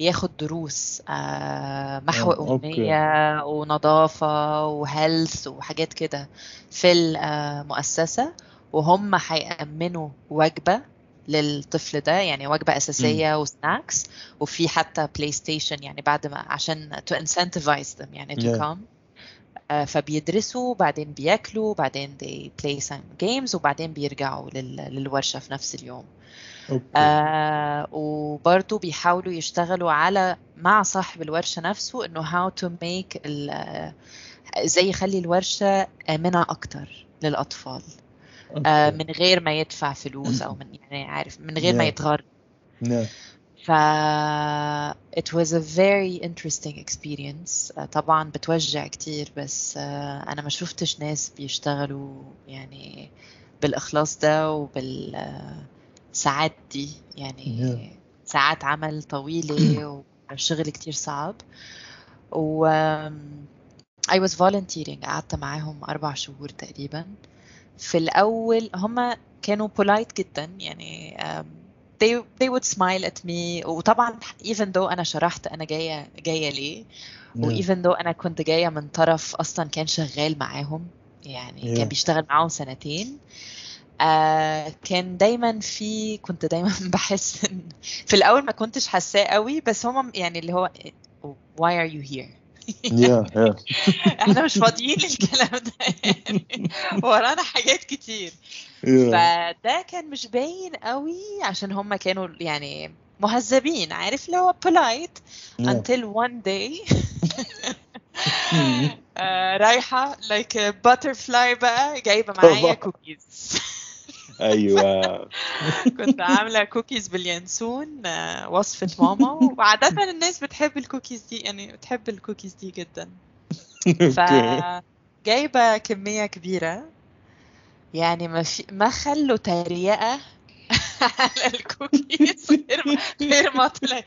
ياخد دروس آه، محو آه، okay. أمية ونظافة و health وحاجات كده في المؤسسة وهم هيأمنوا وجبة للطفل ده يعني وجبة أساسية و snacks وفي حتى PlayStation يعني بعد ما عشان to incentivize them يعني to Yeah. come آه، فبيدرسوا بعدين بياكلوا بعدين they play some games وبعدين بيرجعوا لل- للورشة في نفس اليوم أوكي. آه وبرضه بيحاولوا يشتغلوا على مع صاحب الورشة نفسه إنه how to make ال- آه، إزاي يخلي الورشة آمنة أكتر للأطفال آه أوكي. من غير ما يدفع فلوس أو من يعني عارف من غير ما Yeah. يتغر Yeah. ف it was a very interesting experience. آه، طبعا بتوجع كتير بس آه، أنا ما شفتش ناس بيشتغلوا يعني بالإخلاص ده وبالساعات دي. يعني ساعات عمل طويلة *clears throat* وشغل كتير صعب. و I was volunteering. قعدت معاهم أربع شهور تقريبا. في الأول هم كانوا polite جدا يعني they, they would smile at me وطبعا even though أنا شرحت أنا جاية جاية ليه و even though أنا كنت جاية من طرف أصلا كان شغال معاهم يعني Yeah. كان بيشتغل معاهم سنتين آه كان دايما في كنت دايما *laughs* بحس إن في الأول ما كنتش حاساه قوي بس هم يعني اللي هو why are you here. *laughs* إحنا مش فاضيين للكلام ده. يعني *laughs* ورانا حاجات كتير. فده كان مش باين قوي عشان هم كانوا يعني مهذبين. عارف اللي هو polite until one day. *laughs* آه، رايحة like a butterfly بقى جايبة معايا. كوكيز أيوه. *laughs* كنت عاملة كوكيز باليانسون آه، وصفة ماما وعادة الناس بتحب الكوكيز دي يعني بتحب الكوكيز دي جدا. *laughs* okay. فجايبة كمية كبيرة يعني ما في ما خلوا تريقة على الكوكيز غير ما غير ما طلع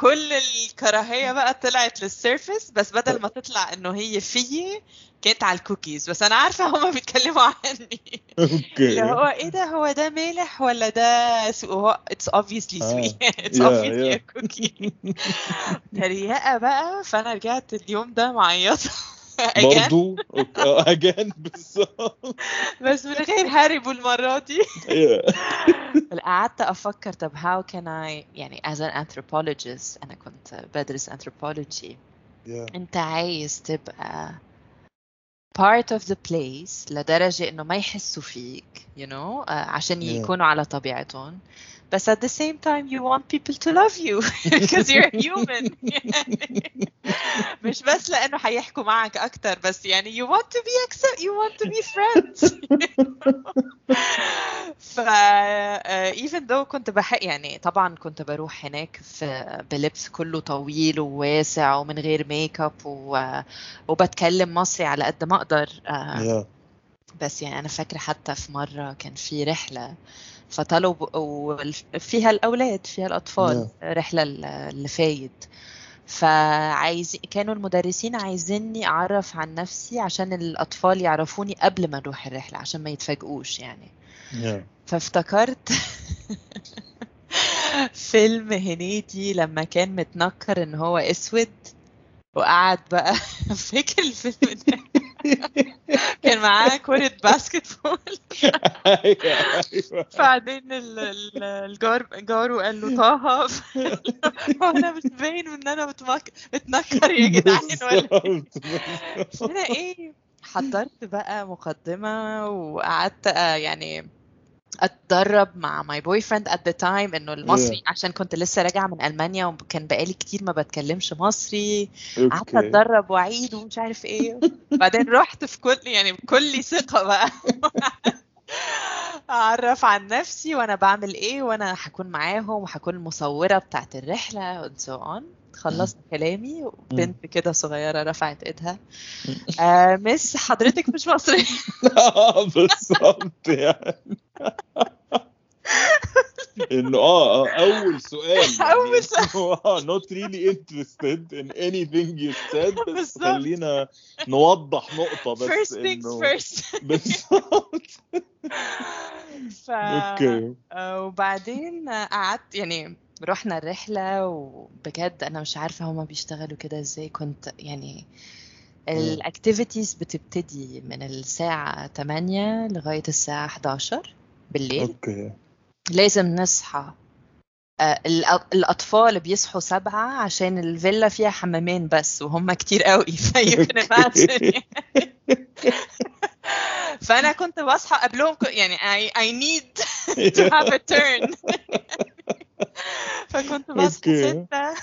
كل الكراهية بقى طلعت لل service بس بدل ما تطلع إنه هي فيي كانت على الكوكيز. بس أنا عارفة هما بيتكلموا عني. اللي هو okay إيه ده؟ هو ده مالح ولا ده sweet- هو it's *laughs* Yeah, obviously yeah. a cookie. تريقة بقى. فأنا رجعت اليوم ده again *laughs* برضو؟ آه *laughs* again بالظبط. بس من غير herb المرة دي. Yeah. *laughs* قعدت أفكر طب how can I يعني as an anthropologist أنا كنت بدرس anthropology. Yeah. أنت عايز تبقى part of the place لدرجة إنه ما يحسوا فيك you know آه، عشان Yeah. يكونوا على طبيعتهم. بس at the same time you want people to love you *laughs* because you're human يعني *laughs* مش بس لأنه حيحكوا معك أكتر بس يعني you want to be accept you want to be friends *laughs* ف آه، even though كنت بحق يعني طبعا كنت بروح هناك في بلبس كله طويل وواسع ومن غير ميك اب و... وبتكلم مصري على قد ما أقدر آه، Yeah. بس يعني أنا فاكرة حتى في مرة كان في رحلة فطلبوا وفيها الأولاد فيها الأطفال رحلة ل- لفايد. فعايز كانوا المدرسين عايزيني أعرف عن نفسي عشان الأطفال يعرفوني قبل ما نروح الرحلة عشان ما يتفاجئوش يعني. Yeah. فافتكرت *laughs* فيلم هنيدي لما كان متنكر إن هو أسود وقعد بقى *laughs* فاكر الفيلم ده؟ كان معاه كرة basketball بعدين ال- ال- الجار جاره قال له طه هو أنا مش باين إن أنا. متنكر يا جدعان ولا بالظبط. هنا إيه حضرت بقى مقدمة وقعدت آه، يعني اتدرب مع my boyfriend at the time انه المصري عشان كنت لسه راجعة من ألمانيا وكان بقالي كتير ما بتكلمش مصري. قعدت أوكي أتدرب وأعيد ومش عارف إيه. بعدين رحت في كل يعني بكل ثقة بقى. *laughs* أعرف عن نفسي وأنا بعمل إيه وأنا هكون معاهم وهكون المصوره بتاعت الرحلة and so on. خلصت كلامي وبنت كده صغيرة رفعت ايدها. آه مس حضرتك مش مصريه *laughs* آه، بالظبط يعني. إنه آه آه أول سؤال *laughs* يعني. أول سؤال. *laughs* آه not really interested in anything you said بس. خلينا نوضح نقطة بس first things first. بالظبط. ف... okay آه، وبعدين قعدت يعني رحنا الرحلة وبجد أنا مش عارفة هما بيشتغلوا كده إزاي. كنت يعني ال activities بتبتدي من الساعة 8 لغاية الساعة 11 بالليل. okay. لازم نصحى. آه، الأ- الأطفال بيصحوا سبعة عشان الفيلا فيها حمامين بس وهم كتير قوي. *laughs* imagine. *laughs* فأنا كنت بصحى قبلهم يعني I, I need *laughs* to have a turn. *laughs* فكنت بصحى. ستة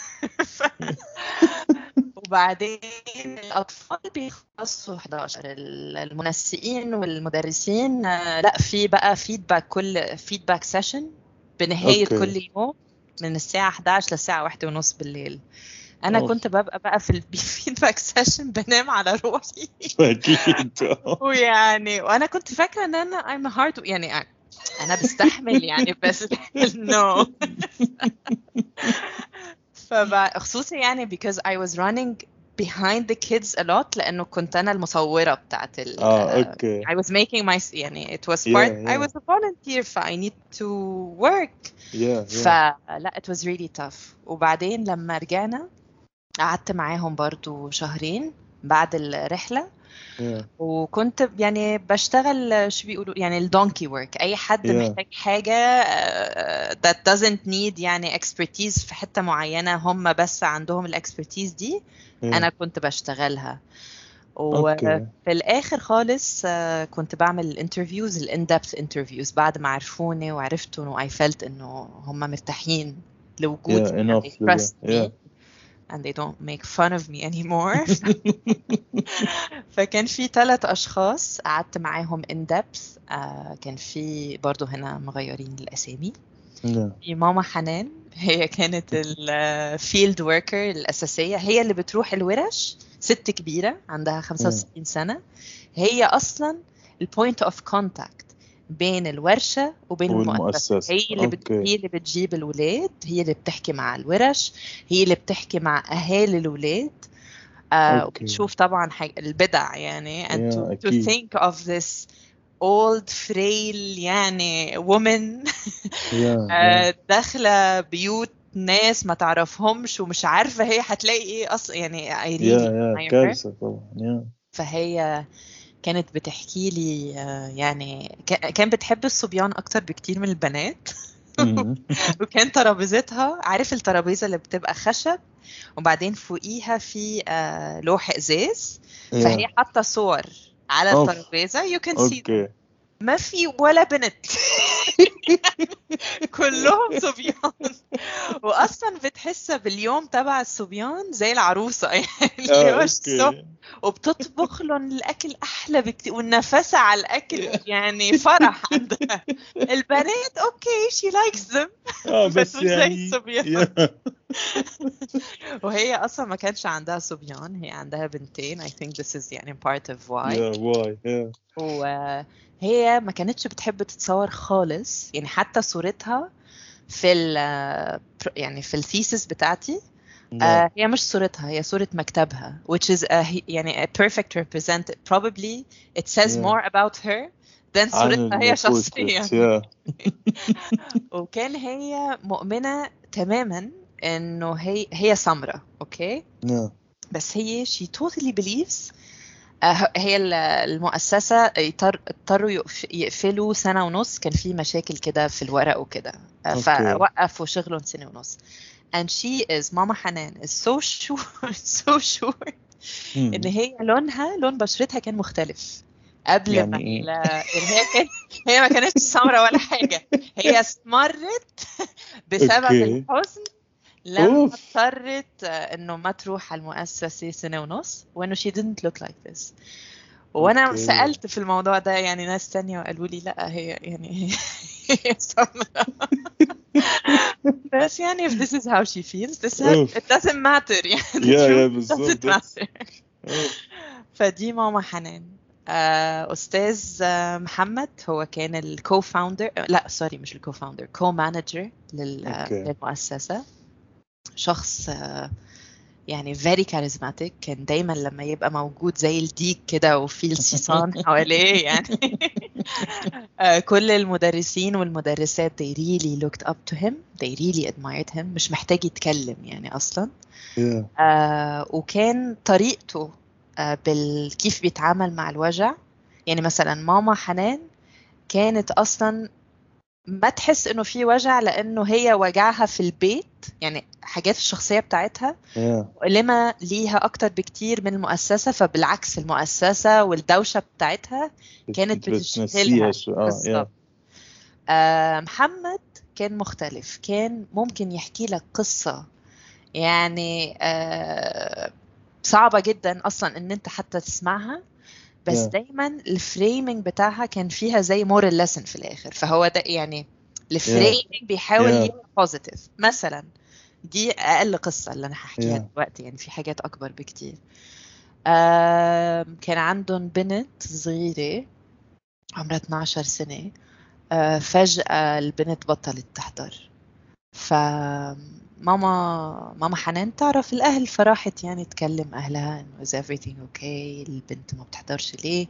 ف... *laughs* وبعدين الأطفال بيخلصوا 11 ال- المنسقين والمدرسين آه، لا في بقى feedback كل feedback session بنهاية okay. كل يوم من الساعة 11 للساعة واحدة ونص بالليل أنا أوف. كنت ببقى بقى في ال feedback session *laughs* بنام على روحي أكيد ويعني وأنا كنت فاكرة إن أنا I'm a hard يعني أنا بستحمل يعني بس no. *laughs* فخصوصي يعني because I was running behind the kids a lot لأنه كنت أنا المصورة بتاعت ال آه okay. I was making my يعني it was Yeah, part I yeah. was a volunteer ف I need to work. يا فلا it was really tough. وبعدين لما رجعنا قعدت معاهم برضو شهرين بعد الرحلة. Yeah وكنت يعني بشتغل شو بيقولوا يعني ال donkey work أي حد Yeah. محتاج حاجة آه، that doesn't need يعني expertise في حتة معينة هم بس عندهم ال expertise دي أنا كنت بشتغلها. وفي الآخر خالص آه، كنت بعمل ال interviews ال in-depth interviews بعد ما عرفوني وعرفت إنه I felt إنه هم مرتاحين لوجودي Yeah, Yeah. And they don't make fun of me *laughs* anymore. فكان في ثلاث أشخاص قعدت معاهم in depth كان في برضو هنا مغيرين الاسامي Yeah في ماما حنان هي كانت ال field worker الأساسية. هي اللي بتروح الورش ست كبيرة عندها 65 سنة. هي أصلا ال point of contact بين الورشة وبين المؤسسة. والمؤسسة. هي اللي بت... هي اللي بتجيب الولاد هي اللي بتحكي مع الورش هي اللي بتحكي مع أهالي الولاد. آه. وبتشوف طبعا حاجة البدع يعني. And Yeah, to, to think of this old frail يعني woman. يا *laughs* آه، داخلة بيوت ناس ما تعرفهمش ومش عارفة هي هتلاقي إيه أصلا يعني admire her. كارثة طبعا يا. فهي كانت بتحكي لي آه، يعني كا- كان بتحب الصبيان أكتر بكتير من البنات. *laughs* وكان ترابيزتها عارف الترابيزة اللي بتبقى خشب؟ وبعدين فوقيها في آه، لوح إزاز. فهي حاطة صور على. الترابيزة. Can see okay ما في ولا بنت. *laughs* كلهم صبيان. واصلا بتحسها باليوم تبع الصبيان زي العروسة. *laughs* يعني okay. وبتطبخ لهم الأكل أحلى بكتير والنفسة على الأكل. يعني فرح عندها. البنات okay she likes them بس مش زي يعني الصبيان. Yeah *laughs* وهي أصلا ما كانش عندها صبيان هي عندها بنتين. I think this is يعني part of why. Yeah why yeah وهي ما كانتش بتحب تتصور خالص يعني حتى صورتها في ال يعني في ال thesis بتاعتي آه، هي مش صورتها هي صورة مكتبها which is a, يعني a perfect represent probably it says Yeah. more about her than صورتها هي شخصيا. *laughs* وكان هي مؤمنة تماما إنه هي هي سمرة أوكي يا بس هي she totally believes هي ال- المؤسسة اضطروا يقف- يقفلوا سنة ونص كان في مشاكل كده في الورق وكده آه،. فوقفوا شغلهم سنة ونص and she is ماما حنان is so sure *laughs* so sure. إن هي لونها لون بشرتها كان مختلف قبل يعني ما إيه؟ يعني هي كان هي ما كانتش سمراء ولا حاجة هي اسمرت *laughs* بسبب. الحزن لما. اضطرت إنه ما تروح على المؤسسة سنة ونص وانه she didn't look like this وأنا أوكي. سألت في الموضوع ده يعني ناس تانية وقالوا لي لأ هي يعني هي بس يعني if this is how she feels this has, it doesn't matter يعني truth بالظبط. doesn't matter فدي ماما حنان آه، أستاذ محمد هو كان ال co-founder لا sorry مش ال co-founder co-manager. للمؤسسة شخص يعني very charismatic كان دايما لما يبقى موجود زي الديك كده وفي الصيصان *laughs* حواليه يعني. *laughs* آه، كل المدرسين والمدرسات they really looked up to him they really admired him مش محتاج يتكلم يعني أصلا. يا آه وكان طريقته آه بال كيف بيتعامل مع الوجع. يعني مثلا ماما حنان كانت أصلا ما تحس إنه في وجع لأنه هي وجعها في البيت يعني حاجات الشخصية بتاعتها مؤلمة ليها أكتر بكتير من المؤسسة فبالعكس المؤسسة والدوشة بتاعتها كانت بتشتغلها Yeah بالظبط. آه محمد كان مختلف كان ممكن يحكي لك قصة. يعني آه صعبة جدا أصلا إن أنت حتى تسمعها بس Yeah. دايما ال framing بتاعها كان فيها زي moral lesson في الآخر. فهو ده يعني ال framing بيحاول Yeah. يبقى positive مثلا دي أقل قصة اللي أنا هحكيها Yeah. دلوقتي يعني في حاجات أكبر بكتير. كان عندهم بنت صغيرة عمرها 12 سنة. آه، فجأة البنت بطلت تحضر. فماما ماما حنان تعرف الأهل فراحت يعني تكلم أهلها إنه is everything okay البنت ما بتحضرش ليه؟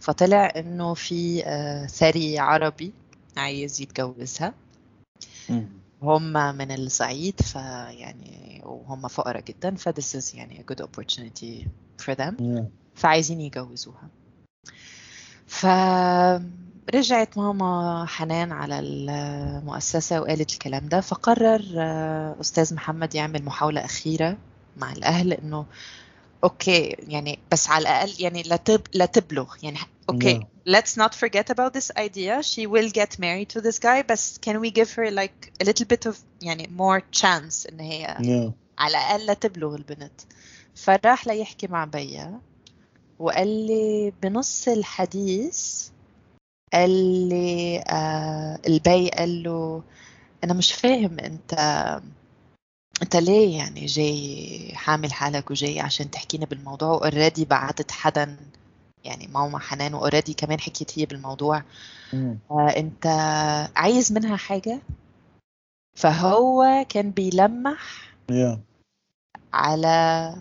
فطلع إنه في آه، ثري عربي. عايز يتجوزها. هم من الصعيد فيعني وهم فقراء جدا ف this is يعني a good opportunity for them. فعايزين يجوزوها فرجعت ماما حنان على المؤسسة وقالت الكلام ده فقرر آه، أستاذ محمد يعمل محاولة أخيرة مع الأهل إنه okay يعني بس على الأقل يعني لا تب لا تبلغ. يعني okay Yeah. let's not forget about this idea. She will get married to this guy. بس can we give her like a little bit of يعني more chance إن هي yeah على الأقل لا تبلغ البنت. فراح ليحكي مع بيا وقال لي بنص الحديث قال لي آه البي قال له أنا مش فاهم أنت أنت ليه يعني جاي حامل حالك وجاي عشان تحكينا بالموضوع؟ وأوريدي بعتت حدا يعني ماما حنان وأوريدي كمان حكيت هي بالموضوع. مم. آه أنت عايز منها حاجة؟ فهو كان بيلمح يا على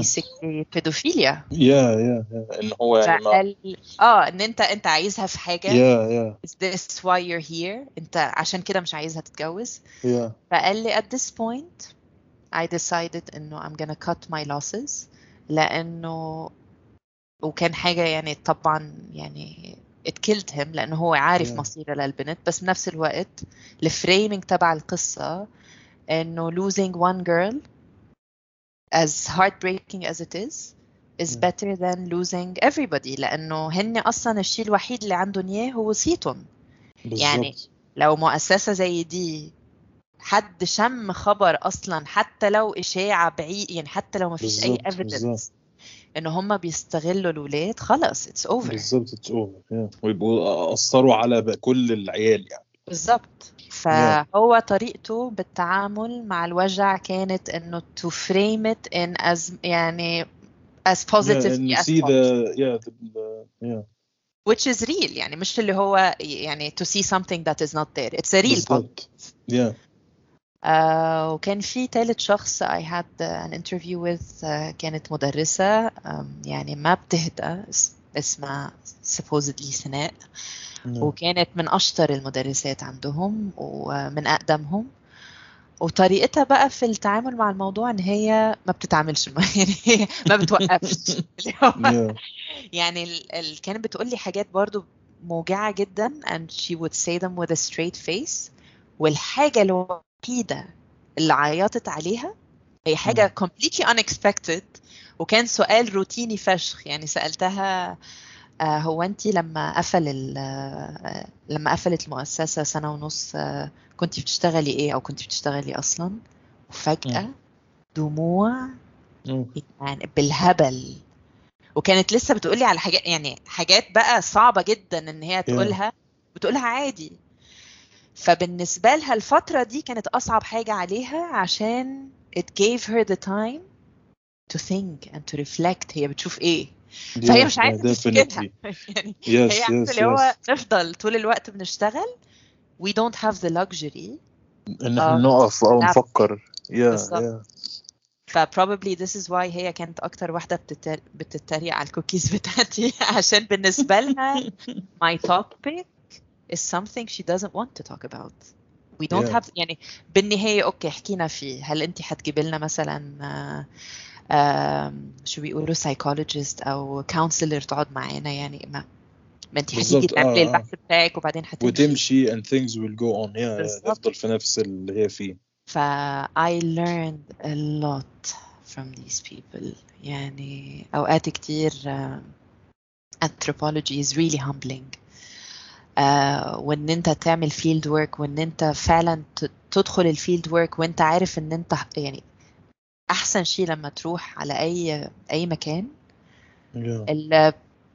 basically pedophilia يا يا يا إن هو يعني فقال آه إن أنت أنت عايزها في حاجة. يا يا is this why you're here? أنت عشان كده مش عايزها تتجوز. يا فقال لي at this point I decided إنه I'm gonna cut my losses. لأنه وكان حاجة يعني طبعا يعني it killed him لأنه هو عارف Yeah. مصيرة للبنت. بس بنفس الوقت الفريمينج تبع القصة إنه losing one girl as heartbreaking as it is is better than losing everybody. لأنه هن أصلا الشيء الوحيد اللي عندهم إياه هو صيتهم. يعني لو مؤسسة زي دي حد شم خبر أصلا حتى لو إشاعة بعيد يعني حتى لو ما فيش أي بالظبط. ان هم بيستغلوا الولاد خلاص it's over. بالظبط it's over ويبقوا أثروا على كل العيال يعني. بالظبط فهو طريقته بالتعامل مع الوجع كانت انه to frame it in as يعني as yeah, positive and as see possible. the yeah the, the yeah which is real يعني مش اللي هو يعني to see something that is not there it's a real positive بالظبط yeah آه وكان في ثالث شخص I had an interview with آه كانت مدرسة يعني ما بتهدى اس- اسمها supposedly سناء. وكانت من أشطر المدرسات عندهم ومن أقدمهم. وطريقتها بقى في التعامل مع الموضوع إن هي ما بتتعاملش *laughs* يعني ما بتوقفش. يعني ال... ال... كانت بتقول لي حاجات برضو موجعة جدا and she would say them with a straight face. والحاجة الوحيدة اللي عيطت عليها هي حاجة completely unexpected. وكان سؤال روتيني فشخ. يعني سألتها آه، هو انت لما قفل آه، لما قفلت المؤسسة سنة ونص آه، كنت بتشتغلي إيه أو كنت بتشتغلي أصلا؟ وفجأة دموع. يعني بالهبل. وكانت لسه بتقولي على حاجات يعني حاجات بقى صعبة جدا إن هي تقولها بتقولها عادي. فبالنسبة لها الفترة دي كانت أصعب حاجة عليها عشان it gave her the time to think and to reflect هي بتشوف إيه فهي Yeah, مش عايزة yeah, تفتكرها definitely. *laughs* يعني Yes, هي عارفة yes, اللي هو yes. نفضل طول الوقت بنشتغل we don't have the luxury إن آه. إحنا نقف أو لا. نفكر yeah, بالظبط. yeah. ف probably this is why هي كانت أكتر واحدة بتتر... بتتريق على الكوكيز بتاعتي *laughs* عشان بالنسبة لها my topic is something she doesn't want to talk about. We don't Yeah. have يعني بالنهاية أوكي حكينا فيه هل أنت هتجيبي لنا مثلا آه، آم، شو بيقولوا psychologist أو counselor تقعد معانا يعني ما ما أنت هتيجي تعملي آه. البحث بتاعك وبعدين هتمشي. وتمشي and things will go on. بالظبط. تفضل في نفس اللي هي فيه. ف I learned a lot from these people. يعني أوقات كتير anthropology is really humbling. آه، وإن أنت تعمل field work وإن أنت فعلا تدخل الفيلد work وأنت عارف إن أنت يعني أحسن شيء لما تروح على أي أي مكان. Yeah. ال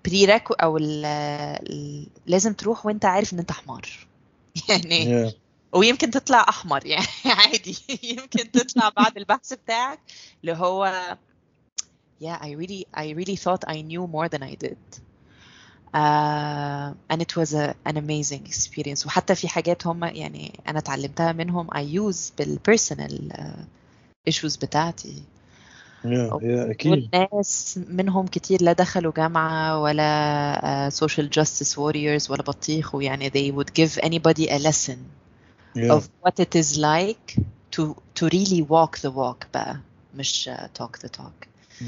prereq أو ال ال- لازم تروح وأنت عارف إن أنت حمار. *laughs* يعني yeah. ويمكن تطلع أحمر يعني *laughs* عادي. يمكن تطلع بعد البحث بتاعك اللي هو yeah I really I really thought I knew more than I did. uh, and it was a, an amazing experience. وحتى في حاجات هم يعني أنا اتعلمتها منهم. I use بالpersonal uh, issues بتاعتي yeah, yeah, أكيد والناس منهم كتير لا دخلوا جامعة ولا uh, social justice warriors ولا بطيخ ويعني they would give anybody a lesson yeah. of what it is like to to really walk the walk بقى مش uh, talk the talk yeah.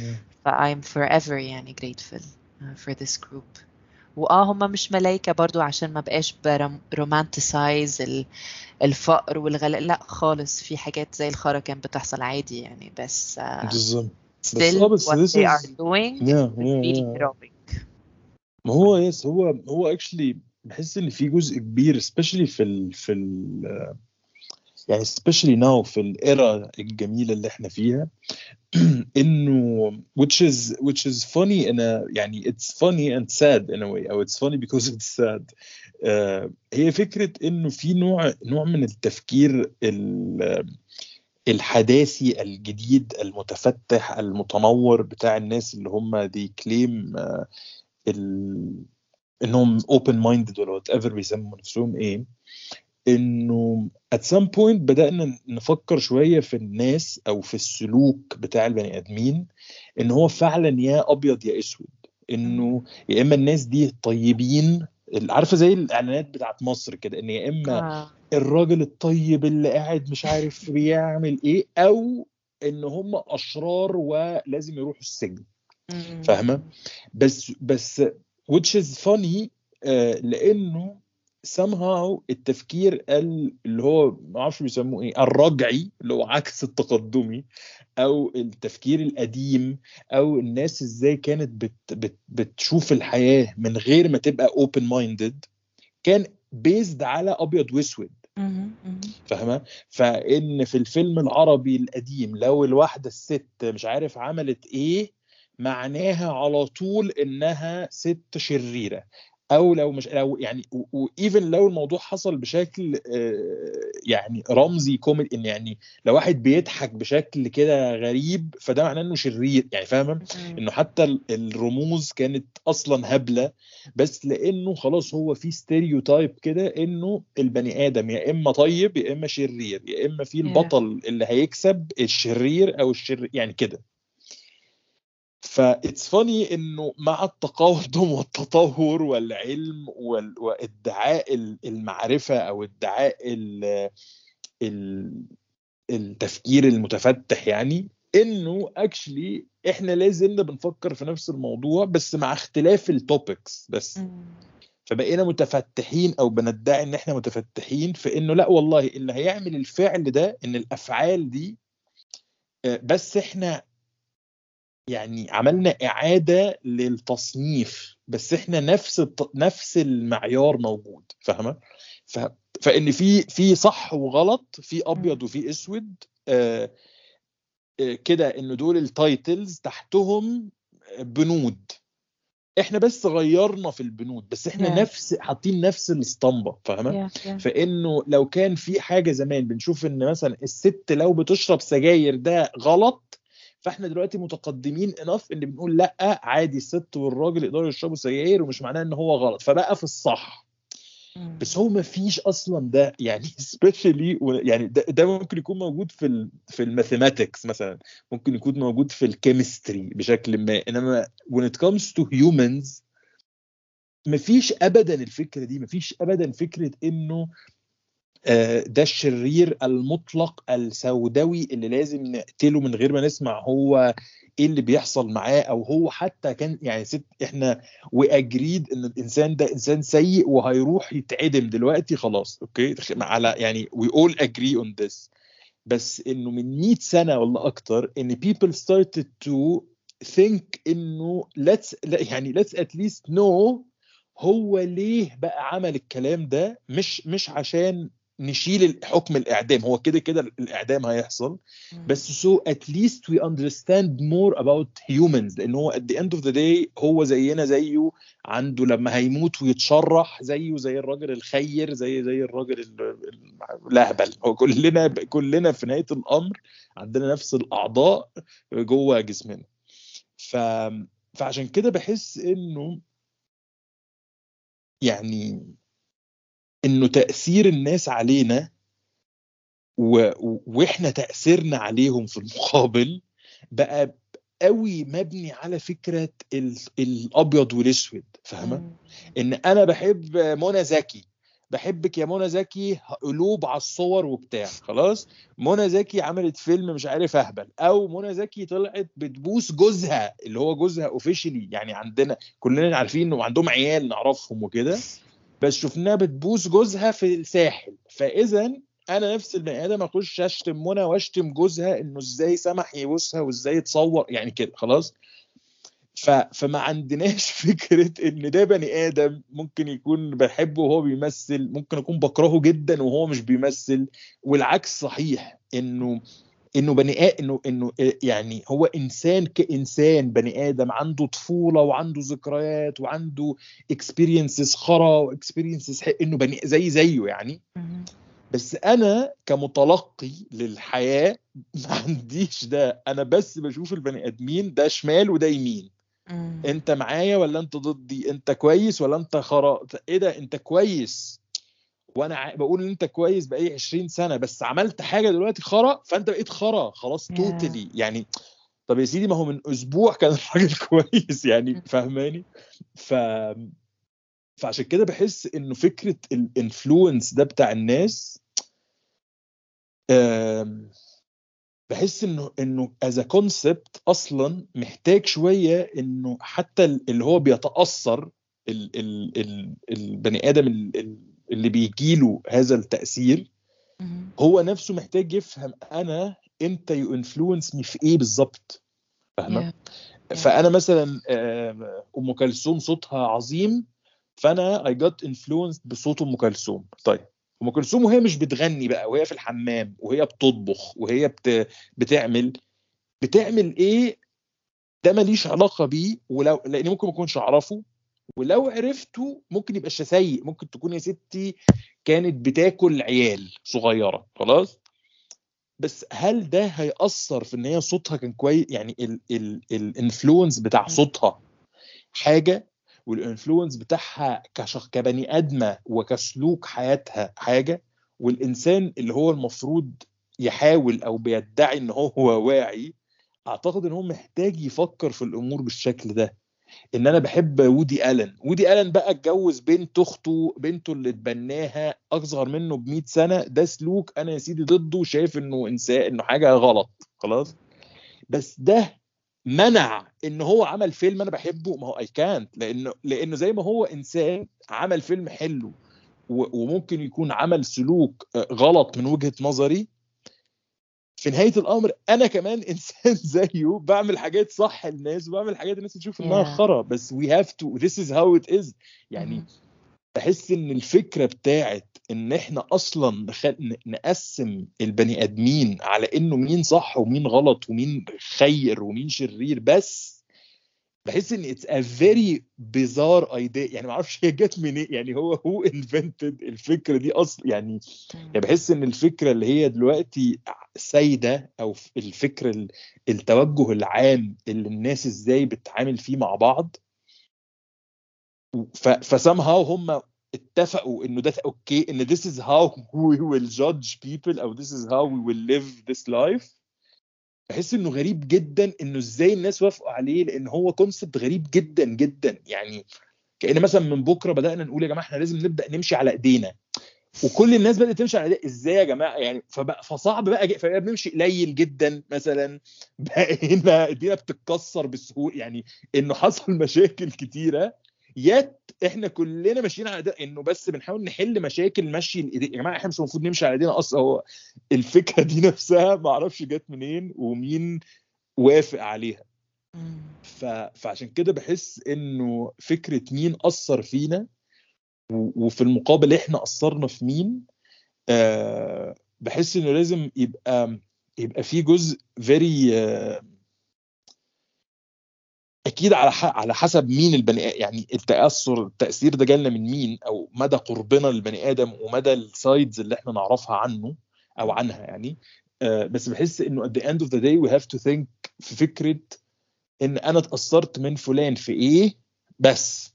ف I'm forever يعني grateful uh, for this group وآه هم مش ملايكة برضو عشان ما بقاش romanticize الفقر والغلاء لأ خالص في حاجات زي الخرا كانت بتحصل عادي يعني بس بالظبط still آه، بس what they are doing yeah, yeah, yeah. ما هو yes هو هو actually بحس إن في جزء كبير سبيشالي في ال في ال يعني سبيشالي ناو في الايرا الجميلة اللي إحنا فيها *clears throat* إنه which is which is funny in a يعني it's funny and sad in a way أو it's funny because it's sad. آه، هي فكرة إنه في نوع نوع من التفكير ال- الحداثي الجديد المتفتح المتنور بتاع الناس اللي هم دي كليم ال... إنهم open minded ولا whatever بيسموا نفسهم إيه. إنه at some point بدأنا نفكر شوية في الناس أو في السلوك بتاع البني آدمين إن هو فعلا يا أبيض يا أسود إنه يا إما الناس دي طيبين عارفة زي الإعلانات بتاعت مصر كده إن يا إما آه. الراجل الطيب اللي قاعد مش عارف بيعمل إيه أو إن هم أشرار ولازم يروحوا السجن مم. فاهمة؟ بس بس which is funny آه، لإنه somehow التفكير ال- اللي هو ما أعرفش بيسموه إيه الرجعي اللي هو عكس التقدمي أو التفكير القديم أو الناس إزاي كانت بت بت بتشوف الحياة من غير ما تبقى open minded كان بيزد على أبيض وأسود. فاهمة؟ فإن في الفيلم العربي القديم لو الواحدة الست مش عارف عملت إيه معناها على طول إنها ست شريرة. أو لو مش لو يعني و even لو الموضوع حصل بشكل آه، يعني رمزي كوميدي إن يعني لو واحد بيضحك بشكل كده غريب فده معناه إنه شرير يعني فاهمة؟ مم. إنه حتى ال- الرموز كانت أصلا هبلة بس لإنه خلاص هو في stereotype كده إنه البني آدم يا إما طيب يا إما شرير يا إما في البطل اللي هيكسب الشرير أو الشرير يعني كده. ف it's funny إنه مع التقدم والتطور والعلم وال- وإدعاء ال- المعرفة أو إدعاء ال- ال- التفكير المتفتح يعني إنه actually إحنا لازلنا بنفكر في نفس الموضوع بس مع اختلاف ال topics بس. فبقينا متفتحين أو بندعي إن إحنا متفتحين في إنه لأ والله اللي هيعمل الفعل ده إن الأفعال دي آه، بس إحنا يعني عملنا إعادة للتصنيف بس إحنا نفس الت... نفس المعيار موجود فاهمة ف... فإن في في صح وغلط في أبيض وفي أسود آه... آه، كده إن دول ال titles تحتهم بنود إحنا بس غيرنا في البنود بس إحنا Yeah. نفس حاطين نفس الأسطمبة فاهمة Yeah, yeah. فإنه لو كان في حاجة زمان بنشوف إن مثلا الست لو بتشرب سجاير ده غلط فاحنا دلوقتي متقدمين enough إن بنقول لأ عادي الست والراجل يقدروا يشربوا سجاير ومش معناه إن هو غلط. فبقى في الصح. بس هو ما فيش أصلا ده يعني *laughs* specially يعني ده, ده ممكن يكون موجود في ال في ال mathematics مثلا. ممكن يكون موجود في ال chemistry بشكل ما. إنما when it comes to humans ما فيش ابدا الفكرة دي ما فيش ابدا فكرة إنه ده الشرير المطلق السوداوي اللي لازم نقتله من غير ما نسمع هو إيه اللي بيحصل معاه أو هو حتى كان يعني ست إحنا واجريد إن الإنسان ده إنسان سيء وهيروح يتعدم دلوقتي خلاص أوكي؟ على يعني we all agree on this. بس إنه من 100 سنة ولا أكتر إن people started to think إنه لا- يعني let's at least know هو ليه بقى عمل الكلام ده مش مش عشان نشيل حكم الإعدام. هو كده كده الإعدام هيحصل. بس so at least we understand more about humans. لأن هو at the end of the day هو زينا زيه عنده. لما هيموت ويتشرح زيه زي الراجل الخير زي زي الراجل ال- ال- الأهبل. هو كلنا كلنا في نهاية الأمر عندنا نفس الأعضاء جوه جسمنا. ف فعشان كده بحس إنه يعني إنه تأثير الناس علينا و... وإحنا تأثيرنا عليهم في المقابل بقى قوي مبني على فكرة ال... الأبيض والأسود فاهمة. إن أنا بحب منى زكي بحبك يا منى زكي قلوب على الصور وبتاع خلاص؟ منى زكي عملت فيلم مش عارف أهبل أو منى زكي طلعت بتبوس جوزها اللي هو جوزها اوفيشلي يعني عندنا كلنا عارفين إنه عندهم عيال نعرفهم وكده. بس شفناها بتبوس جوزها في الساحل. فإذا أنا نفس البني آدم أخش أشتم منى وأشتم جوزها إنه إزاي سمح يبوسها وإزاي يتصور يعني كده خلاص؟ ف... فما عندناش *laughs* فكرة إن ده بني آدم ممكن يكون بحبه وهو بيمثل ممكن أكون بكرهه جدا وهو مش بيمثل والعكس صحيح إنه إنه بني آ... إنه إنه يعني هو إنسان كإنسان بني آدم عنده طفولة وعنده ذكريات وعنده experiences خرا و experiences إنه بني زي زيه يعني. بس أنا كمتلقي للحياة ما *laughs* عنديش ده. أنا بس بشوف البني آدمين ده شمال وده يمين. أنت معايا ولا أنت ضدي؟ أنت كويس ولا أنت خرا؟ إيه ده؟ أنت كويس. وأنا بقول إن أنت كويس بقالي 20 سنة بس عملت حاجة دلوقتي خرا فأنت بقيت خرا خلاص Yeah. totally يعني طب يا سيدي ما هو من أسبوع كان الراجل *laughs* كويس يعني فاهماني؟ ف فعشان كده بحس إنه فكرة ال influence ده بتاع الناس بحس إنه إنه as concept أصلا محتاج شوية إنه حتى اللي هو بيتأثر ال ال ال البني آدم اللي بيجي له هذا التأثير. هو نفسه محتاج يفهم أنا انت you influence me في إيه بالظبط فاهمة؟ Yeah. فأنا مثلا آه، أم كلثوم صوتها عظيم فأنا I get influenced بصوت أم كلثوم. طيب أم كلثوم وهي مش بتغني بقى وهي في الحمام وهي بتطبخ وهي بت... بتعمل. بتعمل إيه؟ ده ماليش علاقة بيه ولو لأني ممكن ما أكونش أعرفه. ولو عرفته ممكن يبقى سيء ممكن تكون يا ستي كانت بتاكل عيال صغيرة خلاص؟ بس هل ده هيأثر في إن هي صوتها كان كويس؟ يعني ال influence بتاع صوتها حاجة وال influence بتاعها كشخ كبني آدمة وكسلوك حياتها حاجة والإنسان اللي هو المفروض يحاول أو بيدعي إن هو واعي أعتقد إن هو محتاج يفكر في الأمور بالشكل ده. ان أنا بحب وودي آلن. وودي آلن بقى اتجوز بنت أخته بنته اللي اتبناها أصغر منه ب 100 سنة. ده سلوك أنا يا سيدي ضده شايف إنه انسان إنه حاجة غلط. خلاص؟ بس ده منع إن هو عمل فيلم أنا بحبه. ما هو اي كانت لأنه لأنه زي ما هو إنسان عمل فيلم حلو وممكن يكون عمل سلوك آه، غلط من وجهة نظري في نهاية الأمر أنا كمان *laughs* إنسان زيه بعمل حاجات صح للناس وبعمل حاجات الناس تشوف إنها Yeah. خرا. بس we have to this is how it is. يعني مم. بحس إن الفكرة بتاعت إن إحنا أصلا نقسم البني آدمين على إنه مين صح ومين غلط ومين خير ومين شرير. بس بحس إن it's a very bizarre idea. يعني ما أعرفش هي جت منين. يعني هو هو invented الفكرة دي أصلا يعني يعني بحس إن الفكرة اللي هي دلوقتي سايدة أو الفكر ال- التوجه العام اللي الناس إزاي بتتعامل فيه مع بعض. ف somehow هم اتفقوا إنه ده okay إن this is how we will judge people أو this is how we will live this life. بحس إنه غريب جدا إنه إزاي الناس وافقوا عليه لأن هو concept غريب جدا جدا. يعني كأن مثلا من بكرة بدأنا نقول يا جماعة إحنا لازم نبدأ نمشي على إيدينا. وكل الناس بدأت تمشي على ايدينا إزاي يا جماعة؟ يعني فبقى فصعب بقى فبقى بنمشي قليل جدا مثلا. *laughs* بقينا ايدينا بتتكسر بسهولة. يعني إنه حصل مشاكل كتيرة. يات إحنا كلنا ماشيين على ده إنه بس بنحاول نحل مشاكل مشي الايدين يا جماعة إحنا مش المفروض نمشي على ايدينا أصلا. هو الفكرة دي نفسها ما أعرفش جت منين ومين وافق عليها. ف... فعشان كده بحس إنه فكرة مين أثر فينا. وفي المقابل إحنا اثرنا في مين آه بحس انه لازم يبقى يبقى في جزء very آه أكيد على. على حسب مين البني يعني التأثر التأثير ده جالنا من مين أو مدى قربنا للبني آدم ومدى ال sides اللي إحنا نعرفها عنه أو عنها يعني آه بس بحس إنه at the end of the day we have to think في فكرة إن أنا اتأثرت من فلان في إيه بس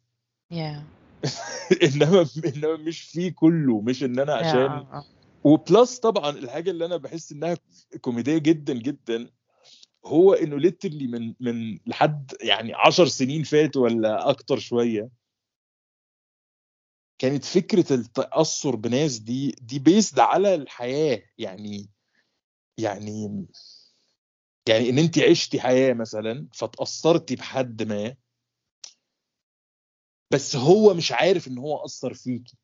Yeah. *laughs* انما إنما مش في كله مش إن أنا عشان آه،. و plus طبعا الحاجة اللي أنا بحس إنها كوميدية جدا جدا هو إنه literally من من لحد يعني 10 سنين فاتوا ولا أكتر شوية كانت فكرة التأثر بناس دي دي based على الحياة يعني يعني يعني إن انت عشتي حياة مثلا فتاثرتي بحد ما بس هو مش عارف إن هو أثر فيكي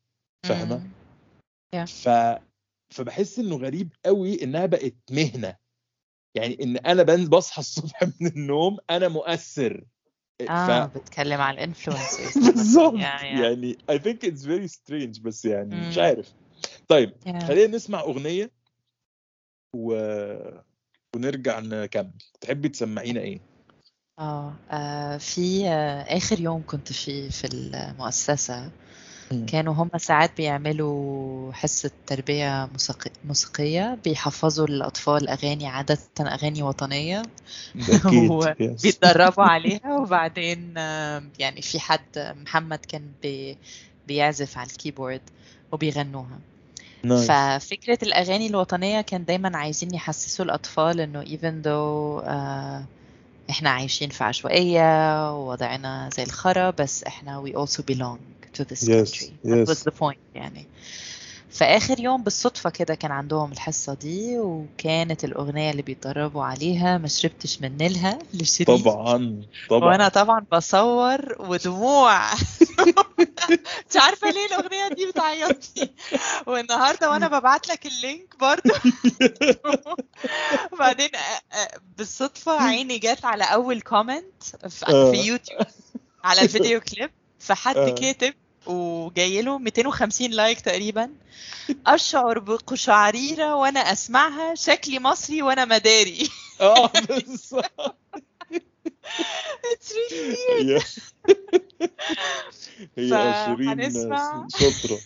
فاهمة. ف فبحس إنه غريب قوي إنها بقت مهنة. يعني إن أنا بصحى الصبح *laughs* من النوم أنا مؤثر. آه ف... بتكلم على الانفلونسرز *laughs* بالظبط. يعني I think it's very strange بس يعني مش. عارف. طيب Yeah. خلينا نسمع أغنية و... ونرجع نكمل. تحبي تسمعينا إيه؟ آه آه، في آه، آخر يوم كنت فيه في المؤسسة مم. كانوا هم ساعات بيعملوا حصة تربية موسيقي- موسيقية بيحفظوا الأطفال أغاني عادة أغاني وطنية أكيد *laughs* هو yes. بيتدربوا عليها وبعدين آه، يعني في حد محمد كان بي بيعزف على الكيبورد وبيغنوها Nice. ففكرة الأغاني الوطنية كان دايما عايزين يحسسوا الأطفال إنه even though آه إحنا عايشين في عشوائية ووضعنا زي الخرا بس إحنا we also belong to this Yes, country. That was yes. the point يعني. فآخر يوم بالصدفة كده كان عندهم الحصة دي وكانت الأغنية اللي بيتدربوا عليها ما شربتش من نيلها طبعا طبعا. وأنا طبعا بصور ودموع. *laughs* مش عارفة ليه الأغنية دي بتعيطني والنهاردة وأنا ببعت لك ال link برضو وبعدين آه، آه، بالصدفة عيني جت على أول comment في آه. في يوتيوب على ال video clip فحد. كاتب وجاي له 250 like تقريبا أشعر بقشعريرة وأنا أسمعها شكلي مصري وأنا مداري آه بالظبط. هي *laughs* هي شيرين فهنسمع. شاطرة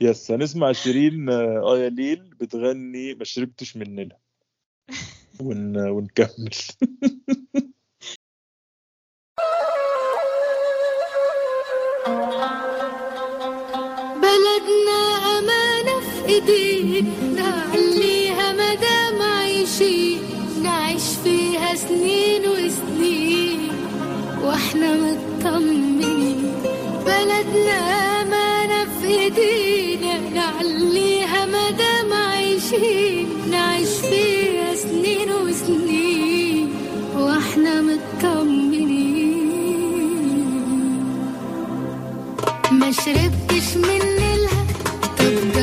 يس هنسمع شيرين آه يا ليل بتغني ما شربتش من نيلها ون... ونكمل. بلدنا أمانة في إيديك نعليها مدام عايشين نعيش فيها سنين وإحنا مطمنين. بلدنا أمانة في إيدينا نعليها مدام عايشين. نعيش فيها سنين وسنين وإحنا مطمنين. ما شربتش من نيلها طب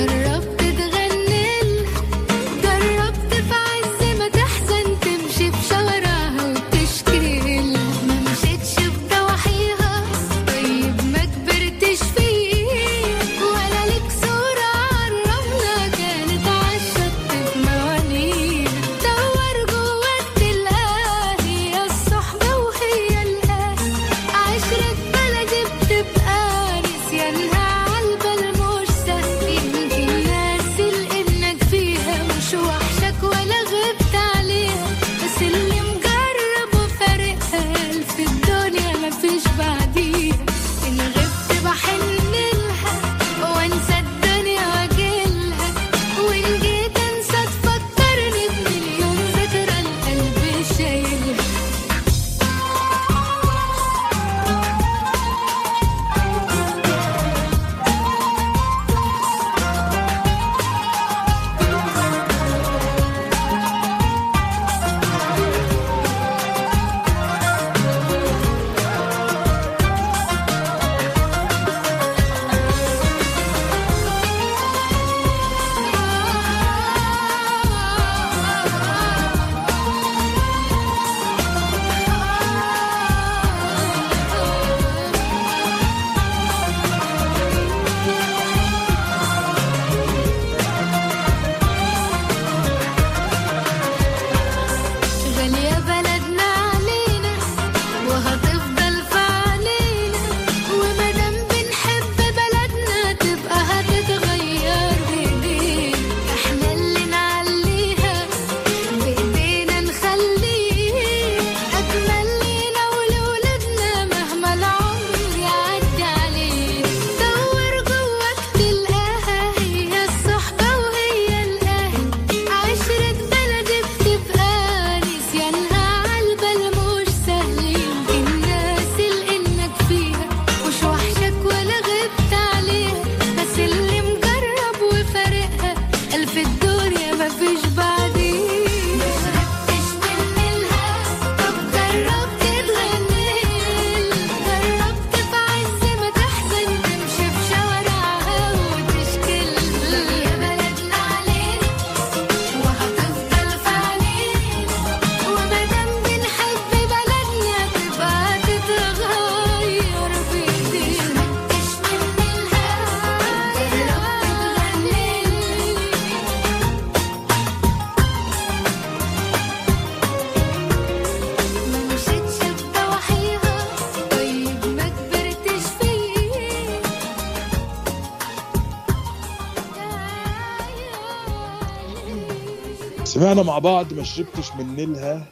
بعض ما شربتش من نيلها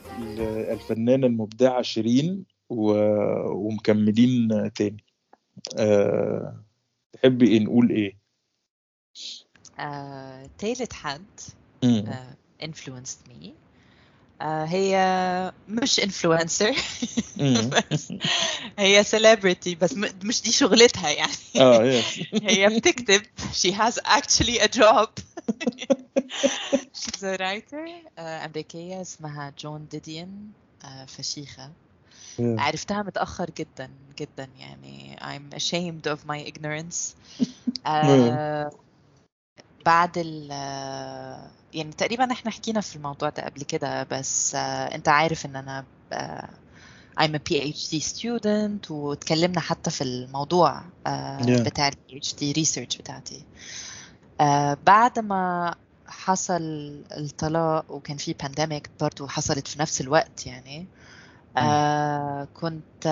الفنانة المبدعة شيرين و... ومكملين تاني أه... تحبي إيه نقول إيه؟ آه، تالت حد مم. آه، influenced me آه، هي مش influencer *laughs* هي celebrity بس مش دي شغلتها يعني. yes *laughs* هي بتكتب she has actually a job. *laughs* She's a writer آه، أمريكية اسمها جون ديديان آه، فشيخة. عرفتها متأخر جدا جدا يعني. I'm ashamed of my ignorance. آه بعد ال يعني تقريبا إحنا حكينا في الموضوع ده قبل كده بس آه أنت عارف إن أنا آه I'm a PhD student واتكلمنا حتى في الموضوع آه Yeah. بتاع ال PhD research بتاعتي بعد ما حصل الطلاق وكان في pandemic برضو حصلت في نفس الوقت يعني آه كنت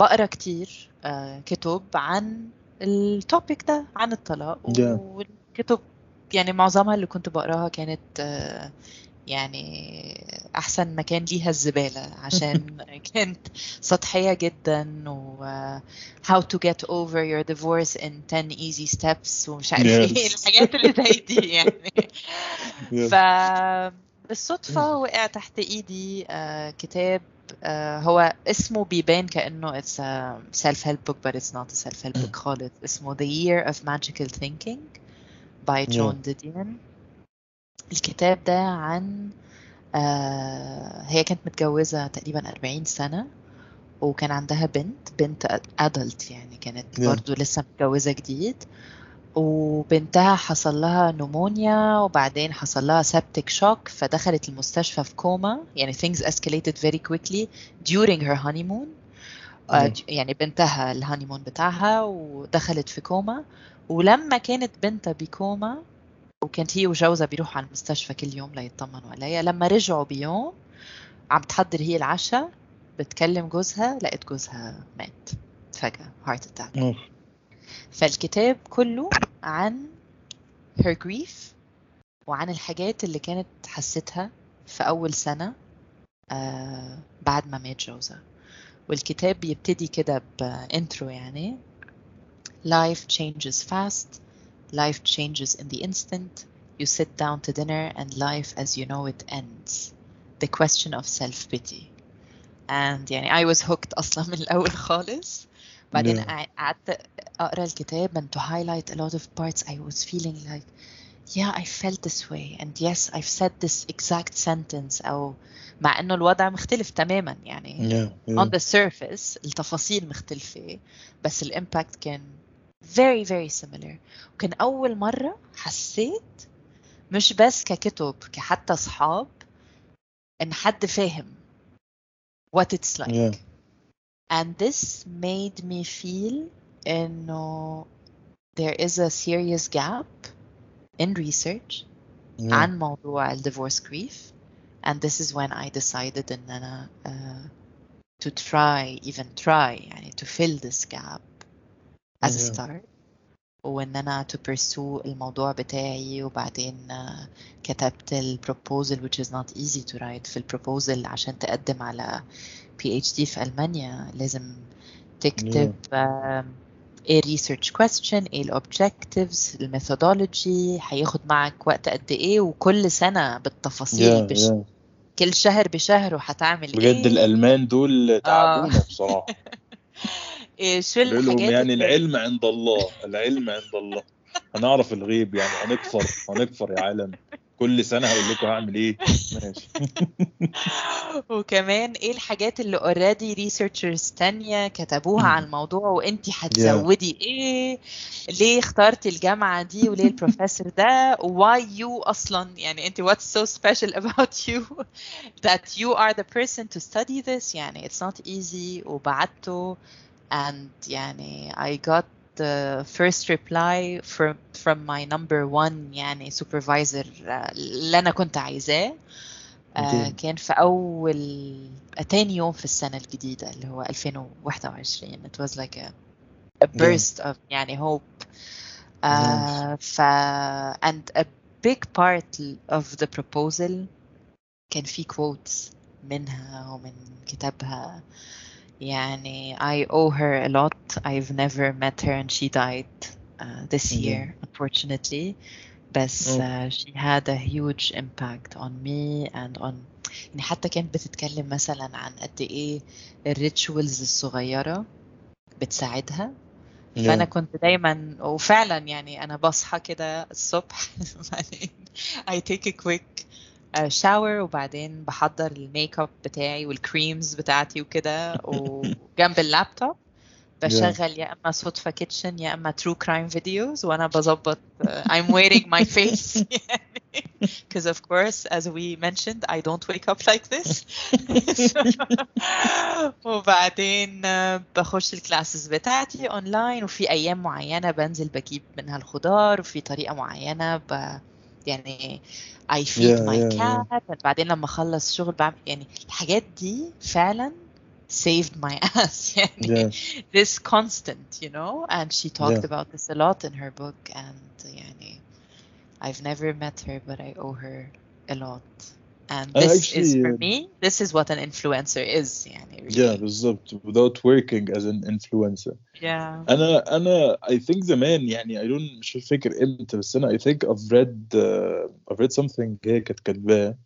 بقرأ كتير آه كتب عن ال topic ده عن الطلاق Yeah. والكتب يعني معظمها اللي كنت بقراها كانت آه يعني أحسن مكان ليها الزبالة عشان *laughs* كانت سطحية جدا و آه، how to get over your divorce in 10 easy steps ومش عارف إيه Yes. الحاجات اللي زي دي *laughs* يعني Yes. ف بالصدفة وقع تحت إيدي آه، كتاب هو اسمه بيبان كأنه it's a self-help book but it's not a self-help book *clears throat* خالص. اسمه The Year of Magical Thinking by John Didion. الكتاب ده عن آه، هي كانت متجوزة تقريبا 40 سنة وكان عندها بنت بنت adult يعني كانت Yeah. برضو لسه متجوزة جديد. وبنتها حصل لها pneumonia وبعدين حصل لها septic shock فدخلت المستشفى في كوما. يعني things escalated very quickly during her honeymoon. آه،. يعني بنتها ال honeymoon بتاعها ودخلت في كوما. ولما كانت بنتها بكوما وكانت هي وجوزها بيروحوا على المستشفى كل يوم ليطمنوا عليها لما رجعوا بيوم عم تحضر هي العشاء بتكلم جوزها لقيت جوزها مات. فجأة heart attack. فالكتاب كله عن her grief وعن الحاجات اللي كانت حستها في أول سنة آه بعد ما مات جوزها والكتاب بيبتدي كده ب intro يعني life changes fast life changes in the instant you sit down to dinner and life as you know it ends the question of self-pity and يعني I was hooked أصلا من الأول خالص بعدين قعدت أقرأ الكتاب and to highlight a lot of parts I was feeling like yeah I felt this way and yes I've said this exact sentence أو مع إنه الوضع مختلف تماما يعني Yeah, on yeah. the surface التفاصيل مختلفة بس الإمباكت كان very very similar وكان أول مرة حسيت مش بس ككتب كحتى أصحاب إن حد فاهم what it's like Yeah. and this made me feel إنه there is a serious gap in research Yeah. عن موضوع ال divorce grief and this is when I decided إن أنا uh, to try even try يعني to fill this gap as a Yeah. start وإن أنا to pursue الموضوع بتاعي وبعدين uh, كتبت ال proposal which is not easy to write في ال proposal عشان تقدم على PhD في ألمانيا لازم تكتب إيه ال research question إيه ال objectives ال methodology هياخد معك وقت قد إيه وكل سنة بالتفاصيل Yeah, بش... yeah. كل شهر بشهر وهتعمل بجد إيه الألمان دول تعبونا بصراحة. *laughs* إيه شو الحاجات يعني العلم عند الله العلم عند الله. هنعرف الغيب يعني هنكفر هنكفر يا عالم. كل سنة هقول لكم هعمل إيه. ماشي. *laughs* وكمان إيه الحاجات اللي already researchers تانية كتبوها عن الموضوع وإنتي هتزودي إيه؟ ليه اخترتي الجامعة دي وليه البروفيسور ده؟ Why you أصلا؟ يعني انت what's so special about you that you are the person to study this? يعني it's not easy وبعته and يعني I got the first reply from from my number one يعني supervisor آه، اللي أنا كنت عايزاه آه،. كان في أول تاني يوم في السنة الجديدة اللي هو 2021 it was like a, a burst of يعني hope آه ف and a big part of the proposal كان في quotes منها ومن كتابها يعني I owe her a lot I've never met her and she died uh, this Mhm. year unfortunately بس Oh. uh, she had a huge impact on me and on يعني حتى كانت بتتكلم مثلا عن قد إيه الريتشوالز الصغيرة بتساعدها فانا. كنت دايما وفعلا يعني أنا بصحى كده الصبح بعدين I take a quick uh, shower وبعدين بحضر الميك اب بتاعي وال creams بتاعتي وكده *laughs* وجنب اللابتوب بشغل يا إما صدفة kitchen يا إما true crime videos وأنا بظبط uh, I'm wearing my face. *laughs* *laughs* Because of course as we mentioned I don't wake up like this. وبعدين uh, بخش ال classes بتاعتي اونلاين وفي أيام معينة بنزل بجيب منها الخضار وفي طريقة معينة ب يعني I feed Yeah, my yeah, yeah. cat بعدين لما اخلص شغل بعمل يعني الحاجات دي فعلا saved my *laughs* ass يعني Yeah. this constant you know and she talked Yeah. about this a lot in her book and يعني I've never met her but I owe her a lot and this is actually, for uh, me this is what an influencer is يعني Yeah, really بالظبط without working as an influencer yeah أنا أنا I think زمان يعني I don't مش فاكر إمتى بس أنا I think I've read uh, I've read something هي كانت كاتباه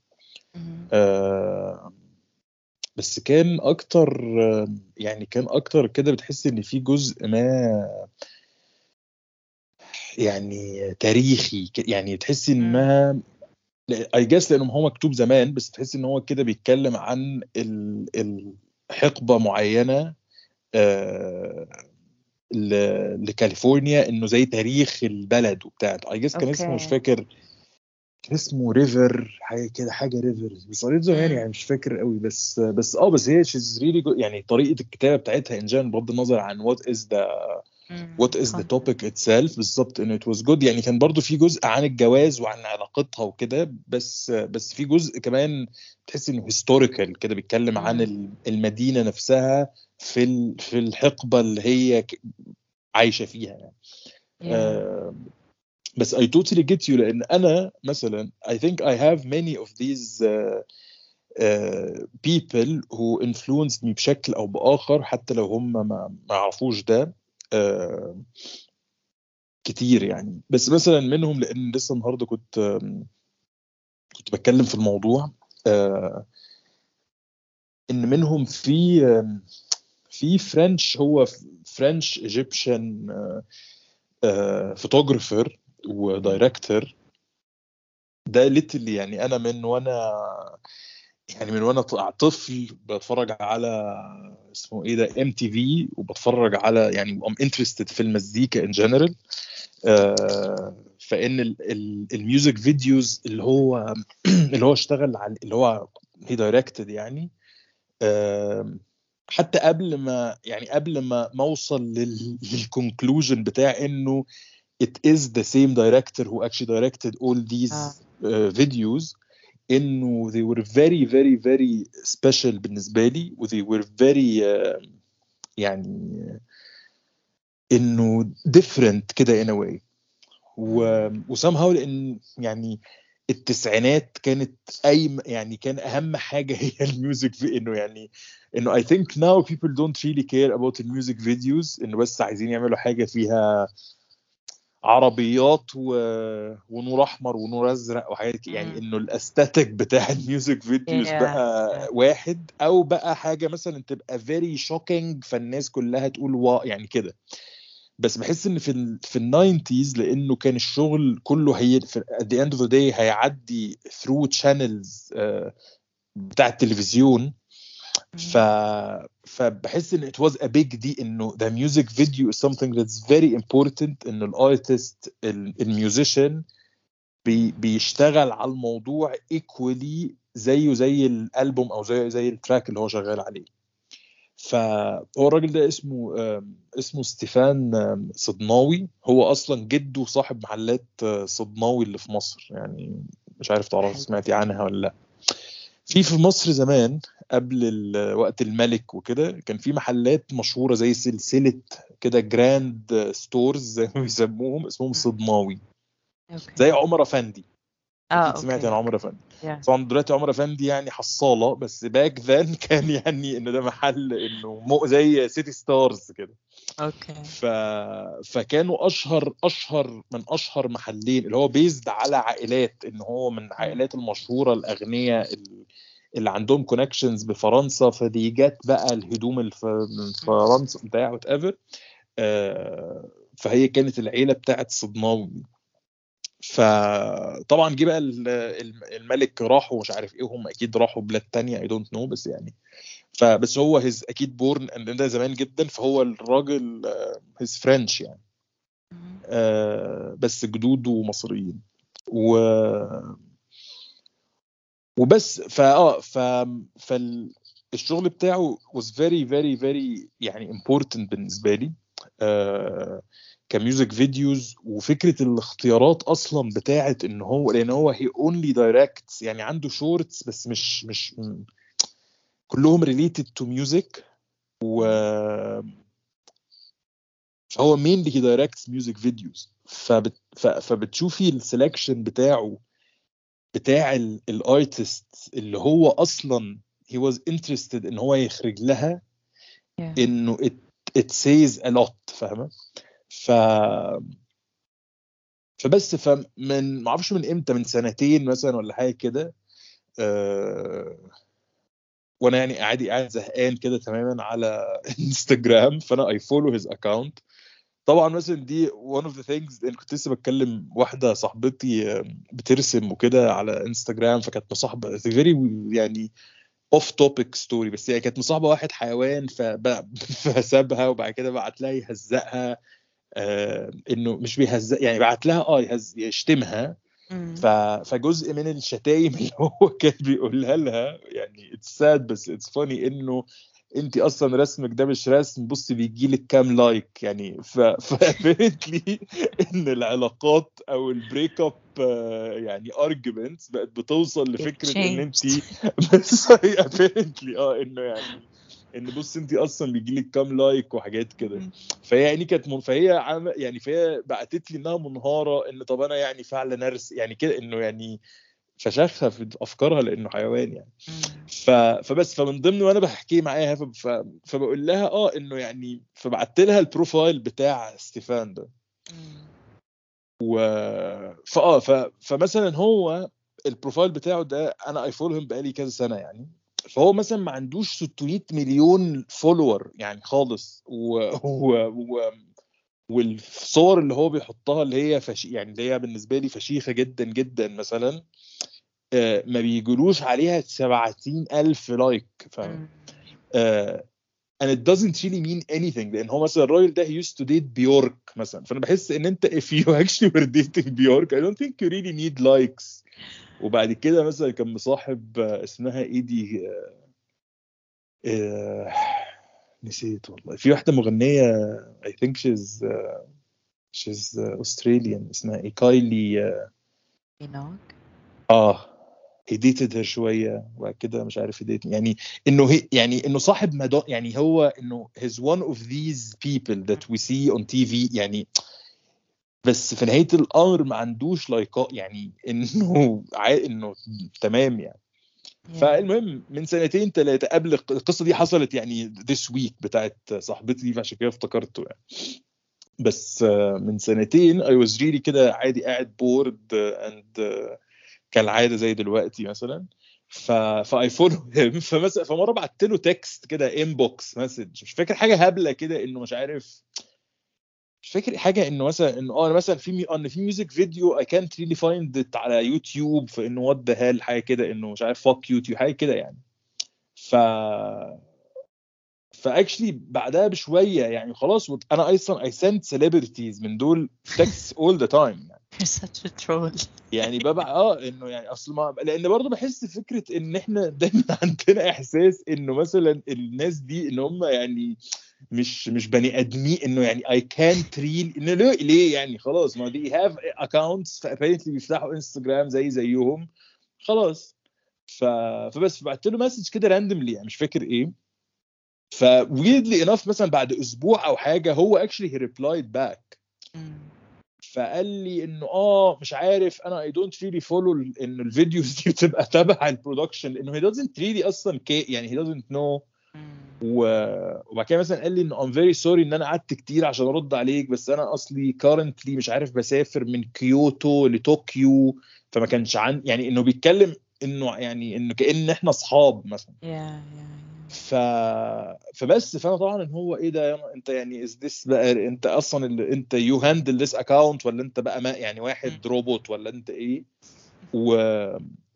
Mhm. آه، بس كان أكتر آه، يعني كان أكتر كده بتحس ان في جزء ما يعني تاريخي يعني تحس انها I guess لأنه هو مكتوب زمان بس تحس إن هو كده بيتكلم عن ال- الحقبه معينة آه، ل- لكاليفورنيا إنه زي تاريخ البلد وبتاع I guess كان اسمه مش فاكر كان اسمه river حاجة كده حاجة river بس قريت زمان. يعني مش فاكر قوي بس بس آه بس هي she's really يعني طريقة الكتابة بتاعتها ان بغض النظر عن what is the. what is the. topic itself بالظبط ان it was good يعني كان برضو في جزء عن الجواز وعن علاقتها وكده بس بس في جزء كمان تحس إنه historical كده بيتكلم عن المدينة نفسها في في الحقبة اللي هي عايشة فيها يعني. آه، بس I totally get you لأن أنا مثلا I think I have many of these uh, uh, people who influenced me بشكل أو بآخر حتى لو هم ما ما يعرفوش ده. كتير يعني. بس مثلا منهم لأن لسه النهارده كنت كنت بتكلم في الموضوع uh, إن منهم في في French هو French Egyptian photographer و director ده literally يعني أنا من وأنا يعني من وأنا طفل بتفرج على اسمه إيه ده MTV وبتفرج على يعني I'm interested في المزيكا in general فإن ال- ال- ال music videos اللي هو *clears throat* اللي هو اشتغل على اللي هو he directed يعني آم، حتى قبل ما يعني قبل ما ما اوصل لل conclusion بتاع إنه it is the same director who actually directed all these آه. uh, videos إنه they were very very very special بالنسبة لي و they were very uh, يعني إنه different كده in a way. و وسامهاو لأن يعني التسعينات كانت أي يعني كان أهم حاجة *laughs* هي الميوزك في إنه يعني إنه think now people don't really care about the music videos إنه بس عايزين يعملوا حاجة فيها عربيات و... ونور أحمر ونور أزرق وحاجات. يعني. إنه ال aesthetic بتاع *laughs* ال music video ز Yeah. بقى واحد أو بقى حاجة مثلا تبقى very shocking فالناس كلها تقول wow يعني كده بس بحس إن في ال في ال nineties لأنه كان الشغل كله هي في the end of the day هيعدي through channels uh, بتاع التلفزيون ف فبحس إن it was a big deal إنه the music video is something that's very important ان ال artist ال musician بي بيشتغل على الموضوع equally زيه زي الألبوم أو زي زي ال track اللي هو شغال عليه. فهو الراجل ده اسمه اسمه ستيفان صدناوي. هو أصلا جده صاحب محلات آه، صدناوي اللي في مصر يعني مش عارف تعرف. سمعتي عنها ولا لأ. في في مصر زمان قبل وقت الملك وكده كان في محلات مشهورة زي سلسلة كده grand stores زي ما بيسموهم اسمهم صدناوي Okay. زي عمر افندي. آه سمعت عن عمر افندي. Yeah. طبعا دلوقتي عمر افندي يعني حصالة بس back then *laughs* كان يعني إنه ده محل إنه مو زي سيتي ستارز كده. Okay. ف... فكانوا أشهر أشهر من أشهر محلين اللي هو based على عائلات إن هو من العائلات المشهورة الأغنياء ال- اللي عندهم connections بفرنسا فدي جت بقى الهدوم الف... من فرنسا بتاع whatever فهي كانت العيلة بتاعت صيدناوي. فطبعا جه بقى ال- ال- الملك راحوا مش عارف إيه هم أكيد راحوا بلاد تانية I don't know بس يعني. فبس هو he's أكيد born ده زمان جدا فهو الراجل he's French يعني. آه، بس جدوده مصريين و وبس فاه ف فالشغل بتاعه was very very very يعني important بالنسبة لي آه ك music videos وفكرة الاختيارات أصلا بتاعت إن هو لأن هو he only directs يعني عنده shorts بس مش مش كلهم related to music و mainly he directs music videos. فبت... فبتشوفي ال selection بتاعه بتاع ال artists اللي هو أصلا he was interested إن هو يخرج لها Yeah. إنه it, it says a lot فاهمة ف فبس فمن ما أعرفش من إمتى من سنتين مثلا ولا حاجة كده أه... وأنا يعني عادي قاعد زهقان كده تماما على *laughs* انستجرام فأنا I follow his account طبعا مثلا دي one of the things أنا كنت لسه بتكلم واحدة صاحبتي بترسم وكده على انستجرام فكانت مصاحبة very يعني off topic story بس هي كانت مصاحبة واحد حيوان *laughs* فسابها وبعد كده بعت لها يهزقها آه إنه مش بيهزق يعني بعت لها آه يهز يشتمها. ف... فجزء من الشتايم اللي هو كان بيقولها لها يعني it's sad بس it's funny إنه انت أصلا رسمك ده مش رسم بصي بيجي لك كام like. يعني ف apparently إن العلاقات أو ال break up يعني arguments بقت بتوصل لفكرة إن انت *laughs* بس apparently آه إنه يعني إن بص انت أصلا بيجي لك كام like وحاجات كده. فهي يعني كانت من فهي عم يعني فهي بعتت لي إنها منهارة إن طب أنا يعني فعلا ارس يعني كده إنه يعني فشخها في افكارها لأنه حيوان يعني. ف... فبس فمن ضمن وأنا بحكي معاها ف... فبقول لها آه إنه يعني فبعت لها ال profile بتاع ستيفان ده. و فآه ف... فمثلا هو ال profile بتاعه ده أنا I follow بقالي كذا سنة يعني فهو مثلا ما عندوش 600 مليون follower يعني خالص و... و... و... والصور اللي هو بيحطها اللي هي فش... يعني اللي هي بالنسبة لي فشيخة جدا جدا مثلا آه، ما بيجلوش عليها 70 ألف like فاهم. آه، and it doesn't really mean anything لأن هو مثلا الراجل ده he used to date بيورك مثلا فأنا بحس إن أنت if you *laughs* actually were dating بيورك I don't think you really need likes وبعد كده مثلا كان مصاحب آه، اسمها إيه دي آه، آه، نسيت والله في واحدة مغنية I think she's uh, she's uh, Australian اسمها إيه كايلي آه he dated her شوية وبعد كده مش عارف dated يعني إنه هي يعني إنه صاحب مدو يعني هو إنه he's one of these people that we see on TV يعني بس في نهاية الأمر ما عندوش لايكات يعني إنه. إنه تمام يعني فالمهم من سنتين ثلاثة قبل الق- القصة دي حصلت يعني this week بتاعت صاحبتي فعشان كده افتكرته يعني. بس آه، من سنتين I was really كده عادي قاعد bored and كالعادة زي دلوقتي مثلا. ف ف I follow him فمثلا فمرة بعت له text كده inbox message مش فاكر حاجة هبلة كده إنه مش عارف مش فاكر حاجة إنه مثلا إنه آه مثلا في مي... إن في ميوزك فيديو اي كانت ريلي فايند ات على يوتيوب فإنه what the hell حاجة كده إنه مش عارف fuck يوتيوب حاجة كده يعني. ف ف actually بعدها بشوية يعني خلاص أنا أصلا I send celebrities من دول text all the time يعني. *laughs* يعني ببع آه إنه يعني أصل ما لأن برضه بحس فكرة إن إحنا دايما *laughs* عندنا إحساس إنه مثلا الناس دي إن هم يعني مش مش بني ادمين إنه يعني are not real إنه ليه ليه يعني؟ خلاص ما they have accounts ف apparently بيفتحوا انستجرام زي زيهم. خلاص. ف... فبس بعت له message كده randomly يعني مش فاكر إيه. ف weirdly enough مثلا بعد أسبوع أو حاجة هو replied back. مم. ف فقال لي إنه آه مش عارف أنا I don't really follow إنه ال videos دي بتبقى تبع ال production لأنه he doesn't really أصلا كي يعني he know مم. وبعد كده مثلا قال لي انه I'm very sorry إن أنا قعدت كتير عشان أرد عليك بس أنا أصلي currently مش عارف بسافر من كيوتو لطوكيو فما كانش عن يعني إنه بيتكلم إنه يعني إنه كأن إحنا أصحاب مثلا. yeah yeah ف فبس فأنا طبعا إن هو إيه ده أنت يعني is this بقى أنت أصلا اللي أنت you handle this account ولا أنت بقى ما يعني واحد روبوت ولا أنت إيه؟ و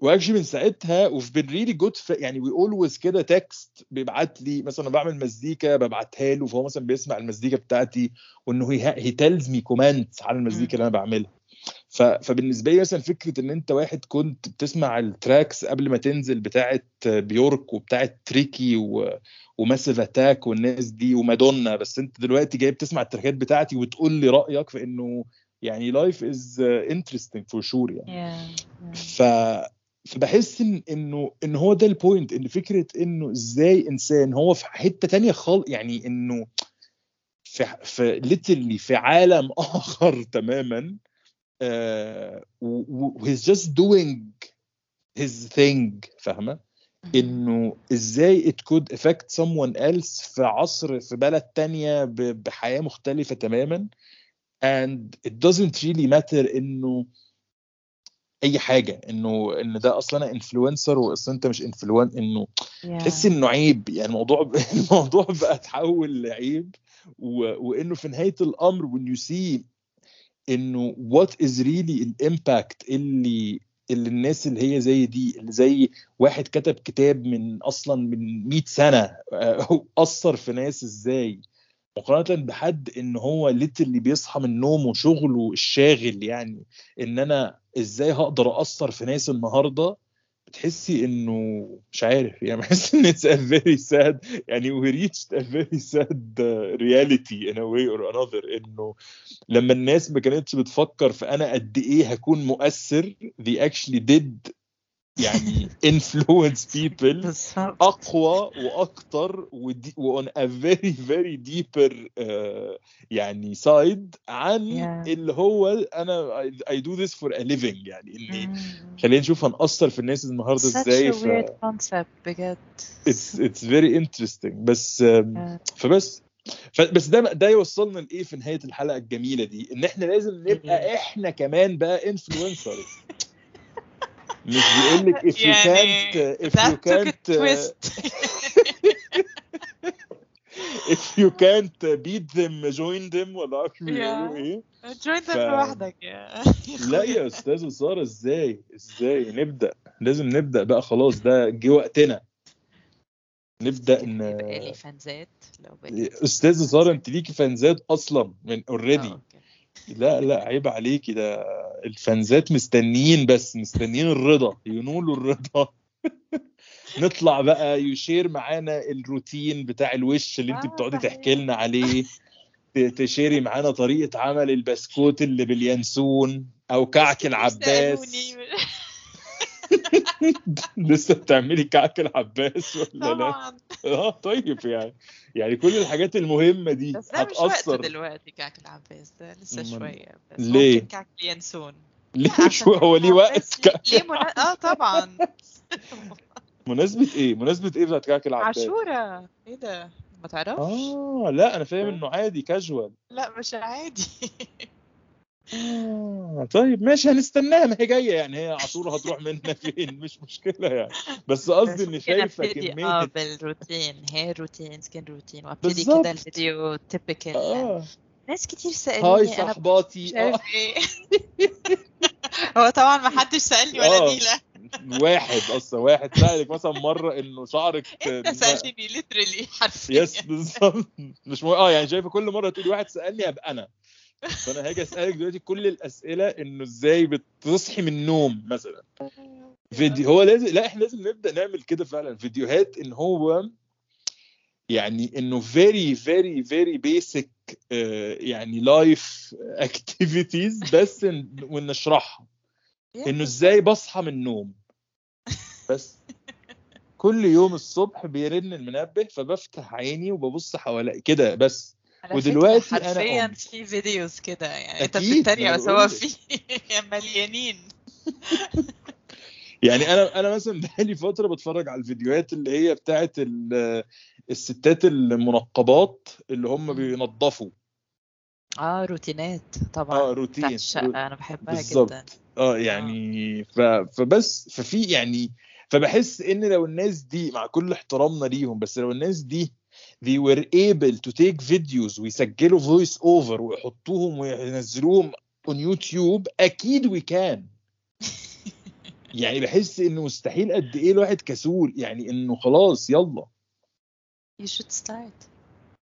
و actually من ساعتها we've been really good يعني we always كده text بيبعت لي مثلا بعمل مزيكا ببعتها له فهو مثلا بيسمع المزيكا بتاعتي وإنه he he tells me comments على المزيكا اللي أنا بعملها. فبالنسبة لي مثلا فكرة إن أنت واحد كنت بتسمع ال tracks قبل ما تنزل بتاعه بيورك وبتاعه تريكي و... وماسيف اتاك والناس دي ومادونا بس أنت دلوقتي جاي بتسمع التراكات بتاعتي وتقول لي رأيك فانه يعني life is interesting for sure يعني. يا ف فبحس ان انه إن هو ده البوينت إن فكرة إنه إزاي إنسان هو في حتة تانية خالص يعني إنه في في literally في عالم *laughs* آخر تماما و و- he's just doing his thing فاهمة؟ إنه إزاي it could affect someone else في عصر في بلد تانية ب- بحياة مختلفة تماما. And it doesn't really matter إنه أي حاجة إنه إن ده أصلا أنا influencer واصلا أنت مش influen- إنه تحس إنه عيب يعني الموضوع ب... *laughs* الموضوع بقى اتحول لعيب و... وإنه في نهاية الأمر when you see إنه what is really ال impact اللي اللي الناس اللي هي زي دي اللي زي واحد كتب كتاب من أصلا من 100 سنة آه، أثر في ناس إزاي؟ مقارنة بحد إن هو اللي بيصحى من نومه شغله الشاغل يعني إن أنا إزاي هقدر اثر في ناس النهارده؟ بتحسي إنه مش عارف يعني بحس إن it's a very sad يعني reached a very sad uh, reality in a way or another إنه لما الناس ما كانتش بتفكر في أنا قد إيه هكون مؤثر they actually did يعني influence people *laughs* أقوى وأكتر ودي وon a very very deeper uh, يعني side عن Yeah. اللي هو أنا I, I do this for a living يعني إني مم. خلينا نشوف هنأثر في الناس النهارده إزاي ف weird concept بجد it's it's very interesting بس Yeah. فبس بس ده ده يوصلنا لإيه في نهاية الحلقة الجميلة دي إن إحنا لازم نبقى إحنا كمان بقى انفلونسرز *laughs* مش بيقول لك if you يعني can't if you that took a can't uh, *laughs* if you can't beat them join them ولا عارف بيقولوا. إيه؟ Join them لوحدك يا لا يا أستاذ ساره إزاي؟ إزاي؟ نبدأ. لازم نبدأ بقى خلاص ده جه وقتنا. نبدأ ن... يبقى لي فانزات لو أستاذ ساره أنت ليكي فانزات أصلا من already آه، okay. لا لا عيب عليكي ده الفانزات مستنيين بس مستنيين الرضا ينولوا الرضا *laughs* نطلع بقى يشير معانا الروتين بتاع الوش اللي انت آه، بتقعدي. تحكي لنا عليه تشيري معانا طريقة عمل البسكوت اللي باليانسون أو كعك العباس. *laughs* لسه بتعملي كعك العباس ولا لا؟ طبعا. آه طيب يعني. يعني كل الحاجات المهمة دي بس ده مش وقته دلوقتي كعك العباس ده لسه شوية. بس ليه؟ ممكن كعك ينسون *laughs* ليه؟ شو هو ليه وقت كعك ليه منا... آه طبعا. *laughs* مناسبة إيه؟ مناسبة إيه بتاعت كعك العباس؟ عاشورة. إيه ده؟ ما تعرفش؟ آه لا أنا فاهم إنه عادي كاجوال لا مش عادي. آه طيب ماشي هنستناها ما هي جاية يعني هي عاشوره هتروح منا فين؟ مش مشكلة يعني. بس قصدي إني شايفه ابتدي آه كميه بال routine hair routine skin routine وابتدي. كده الفيديو typical آه. ناس كتير hi أنا مش صحباتي آه عارف إيه. *laughs* هو طبعا ما حدش سألني ولا آه. نيلة. واحد أصلا واحد سألك مثلا مرة إنه شعرك *laughs* أنت سألتني literally حرفيا. yes بالظبط. مش مو... آه يعني شايفة كل مرة تقولي واحد سألني أبقى أنا. فانا هاجي أسألك دلوقتي كل الأسئلة إنه إزاي بتصحي من النوم مثلا. فيديو هو لازم لا إحنا لازم نبدأ نعمل كده فعلا. فيديوهات إن هو يعني إنه very very basic آه، يعني life activities بس ونشرحها. إنه إزاي بصحى من النوم. بس. كل يوم الصبح بيرن المنبه فبفتح عيني وببص حوالي كده بس. ودلوقتي أنا حرفيا أم. في videos كده يعني أنت بتتريق بس هو. في مليانين *laughs* *laughs* يعني أنا أنا مثلا *laughs* بقالي فترة بتفرج على الفيديوهات اللي هي بتاعت ال- الستات المنقبات اللي هم. بينظفوا. آه روتينات طبعا. آه روتين. الشقة أنا بحبها جدا. بالظبط آه يعني ف... فبس ففي يعني فبحس إن لو الناس دي مع كل احترامنا ليهم بس لو الناس دي they were able to take videos ويسجلوا voice over ويحطوهم وينزلوهم on YouTube أكيد we can. *laughs* يعني بحس إنه مستحيل قد إيه الواحد كسول. يعني إنه خلاص يلا. You should start.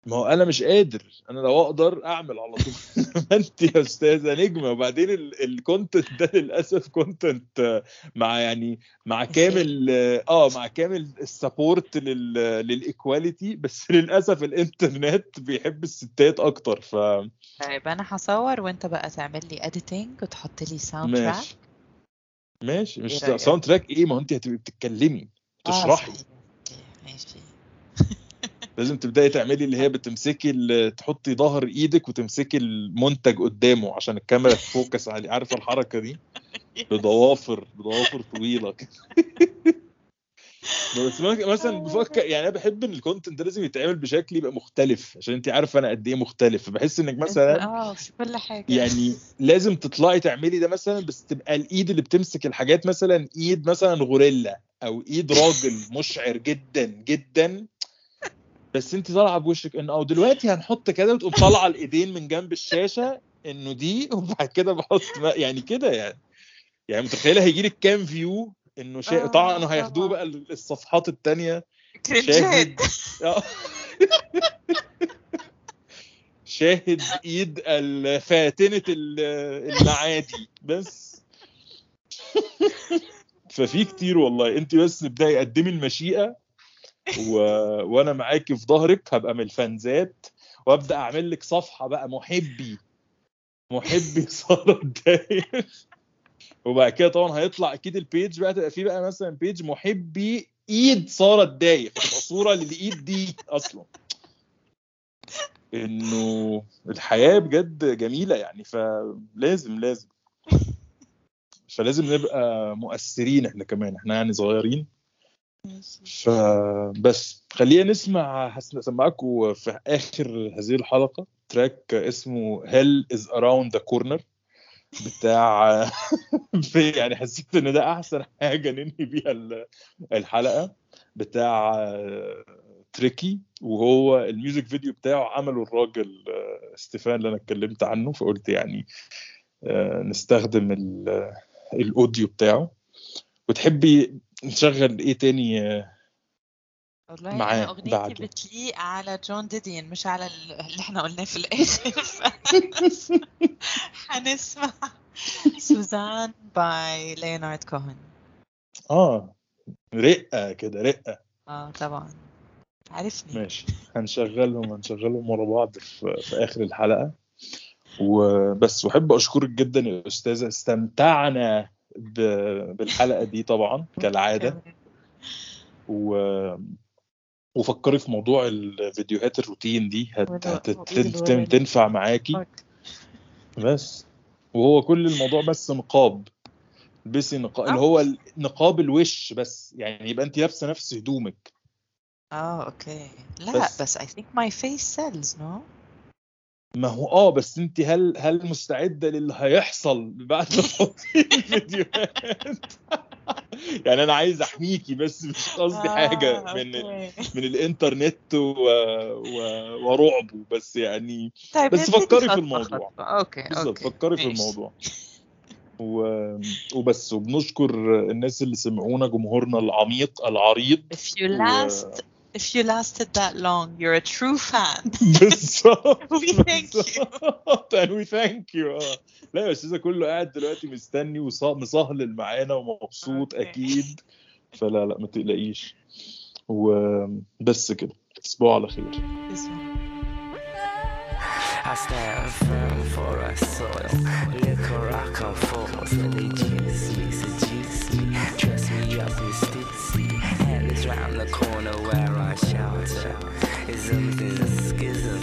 ما هو أنا مش قادر. أنا لو أقدر أعمل على طول. *laughs* ما أنت يا أستاذة نجمة. وبعدين ال content ده للأسف content مع يعني مع كامل آه مع كامل ال support لل equality بس للأسف الإنترنت بيحب الستات أكتر. ف طيب أنا هصور وأنت بقى تعمل لي editing وتحط لي soundtrack ماشي. ماشي. مش إيه؟ soundtrack إيه؟ ما أنت هتبقي بتتكلمي تشرحي ماشي. لازم تبدأي تعملي اللي هي بتمسكي تحطي ظهر إيدك وتمسكي المنتج قدامه عشان الكاميرا تفوكس عليه. عارفة الحركة دي؟ *laughs* بضوافر بضوافر طويلة كده. *laughs* بس مثلا بفكر يعني أنا بحب ان ال content ده لازم يتعمل بشكل يبقى مختلف عشان انت عارفة أنا قد إيه مختلف. فبحس إنك مثلا آه في كل حاجة. يعني *laughs* لازم تطلعي تعملي ده مثلا بس تبقى الإيد اللي بتمسك الحاجات مثلا إيد مثلا غوريلا أو إيد راجل مشعر جدا جدا. بس انت طالعة بوشك ان أو دلوقتي هنحط كده وتقوم طالعة الإيدين من جنب الشاشة إنه دي وبعد كده بحط يعني كده يعني. يعني متخيلة هيجي لك كام فيو إنه شيء آه، طبعا هياخدوه. بقى الصفحات كرنجات شاهد. آه. *laughs* شاهد إيد الفاتنة ال- المعادي. بس. *laughs* ففي كتير والله. انت بس ابداي قدمي المشيئة. و... وأنا معاكي في ظهرك هبقى من الفانزات وابدأ اعمل لك صفحة بقى محبي محبي *laughs* سارة الداير وبعد كده طبعا هيطلع أكيد ال page بقى تبقى فيه بقى مثلا page محبي إيد سارة الداير تبقى صورة للإيد دي أصلا. إنه الحياة بجد جميلة يعني فلازم لازم. فلازم نبقى مؤثرين إحنا كمان إحنا يعني صغيرين. فبس خلينا نسمع هسمعكم في آخر هذه الحلقة تراك اسمه Hell is around the corner بتاع *laughs* يعني حسيت إن ده أحسن حاجة ننهي بيها ال- الحلقة بتاع تريكي وهو ال music video بتاعه عمله الراجل ستيفان اللي أنا اتكلمت عنه فقلت يعني آه، نستخدم ال- ال audio بتاعه. وتحبي نشغل إيه تاني؟ والله معاه أغنيتي بعده. بتليق على جون ديديان مش على ال- اللي إحنا قلناه في الآخر. *laughs* هنسمع سوزان by ليونارد كوهن. آه رقة كده رقة. آه طبعا. عارفني. ماشي. هنشغلهم هنشغلهم ورا بعض في, في آخر الحلقة. وبس وأحب أشكرك جدا يا أستاذة. استمتعنا. بالحلقة دي طبعا كالعادة. و وفكري في موضوع الفيديوهات الروتين دي. هت... وال- هت... وإيد تن- الورد. تنفع معاكي. بس. وهو كل الموضوع بس نقاب. البسي نقاب اللي هو نقاب الوش بس. يعني يبقى انت لابسة نفس هدومك. آه okay. لا بس. بس I think my face sells no ما هو آه بس انت هل هل مستعدة للي هيحصل بعد ما تحطي الفيديوهات *laughs* يعني أنا عايز أحميكي بس مش قصدي حاجة آه، من okay. من الإنترنت و... و... ورعبه بس يعني طيب بس فكري في الموضوع. أوكي بالظبط فكري في. الموضوع و... وبس وبنشكر الناس اللي سمعونا جمهورنا العميق العريض If you و- last if you lasted that long you're a true fan *laughs* *laughs* بالظبط We thank you. بالظبط and we thank you اه لا يا استاذه كله قاعد دلوقتي مستني ومصهلل معانا ومبسوط أوكي. اكيد فلا لا ما تقلقيش وبس كده تصبحوا على خير اسمع. I stand firm for a soil. Liquor rock on force when they juice Round the corner where I shelter. In a schism.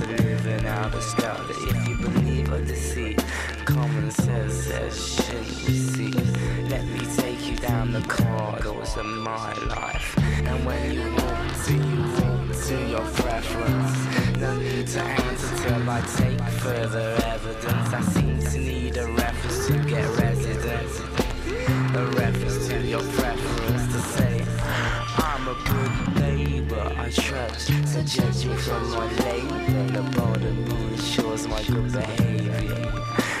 living out scout that if you believe or deceit, common sense says shouldn't receive. Let me take you down the corridors of my life. And when you walk to, you walk to your preference. No need to answer till I take further evidence. I seem to need a reference to get residence. A reference to your So judge me from my labor. The border ensures my good behavior.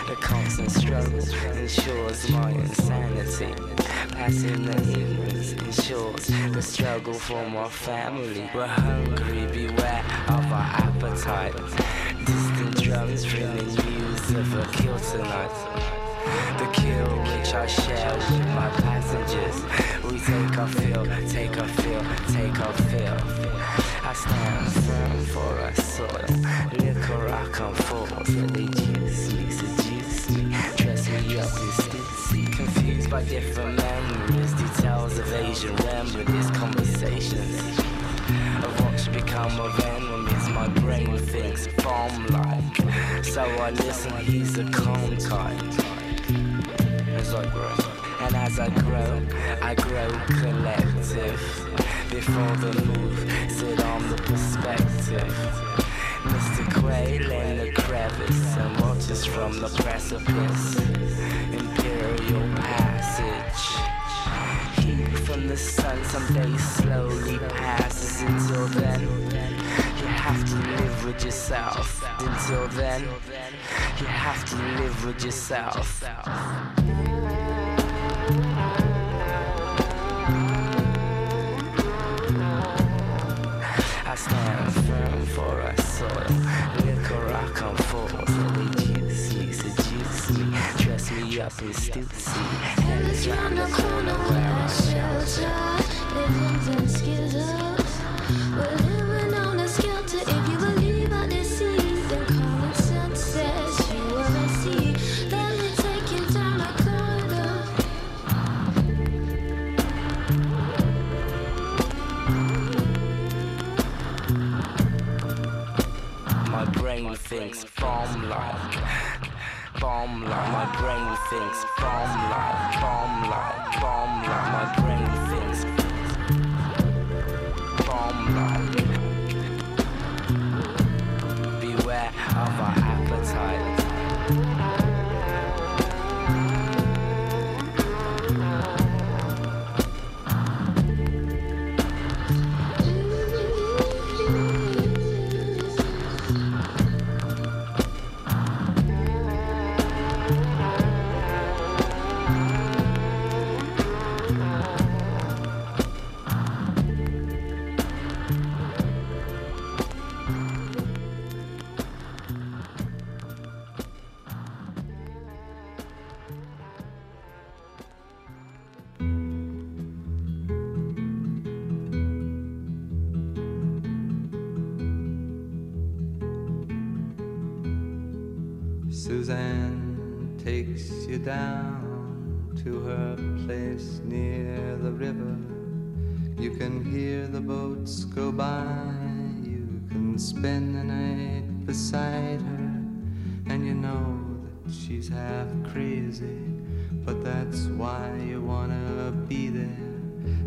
The constant struggle ensures my insanity. Passing the ignorance ensures the struggle for my family. We're hungry, beware of our appetite. Distant drums bringing news of a kill tonight. The kill which I share with my passengers. We take our fill, take our fill, take our fill. I stand firm for our soil. Liquor I come forth, they juice me, seduce me, dress me up in stitsy. Confused by different memories, details of Asian remedies, conversations of what's become a of enemies. My brain thinks bomb like, so I listen. He's a calm kind as I grow. And as I grow, I grow collective. Before the move, sit on the perspective. Mr. Quail in the crevice and watches from the precipice. Imperial passage. Heat from the sun someday slowly passes. Until then, you have to live with yourself. Until then, you have to live with yourself. I stand firm for our soil. Liquor I come forth, they juice me, seduce me, dress me up in stupidity. And it's round the corner where I shelter. Living in skittles. Thinks bomb like, bomb like. My brain thinks bomb like, bomb like, bomb like. My brain thinks bomb like. Go by. You can spend the night beside her. And you know that she's half crazy. But that's why you wanna be there.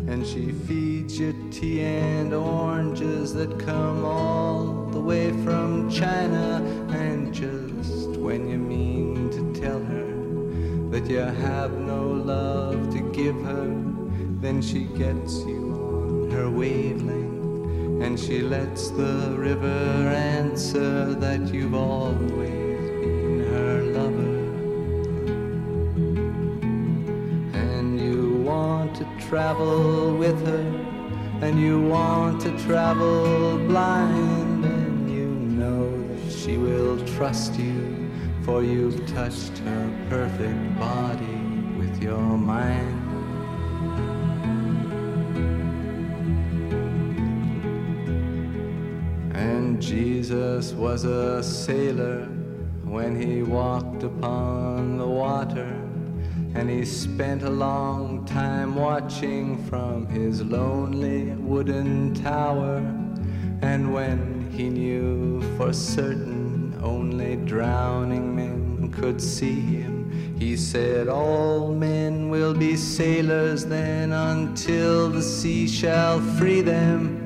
And she feeds you tea and oranges that come all the way from China. And just when you mean to tell her that you have no love to give her, then she gets you on her wavelength. And she lets the river answer that you've always been her lover. and you want to travel with her, and you want to travel blind, and you know that she will trust you, for you've touched her perfect body with your mind. Jesus was a sailor when he walked upon the water. And he spent a long time watching from his lonely wooden tower. And when he knew for certain only drowning men could see him. He said, All men will be sailors then until the sea shall free them.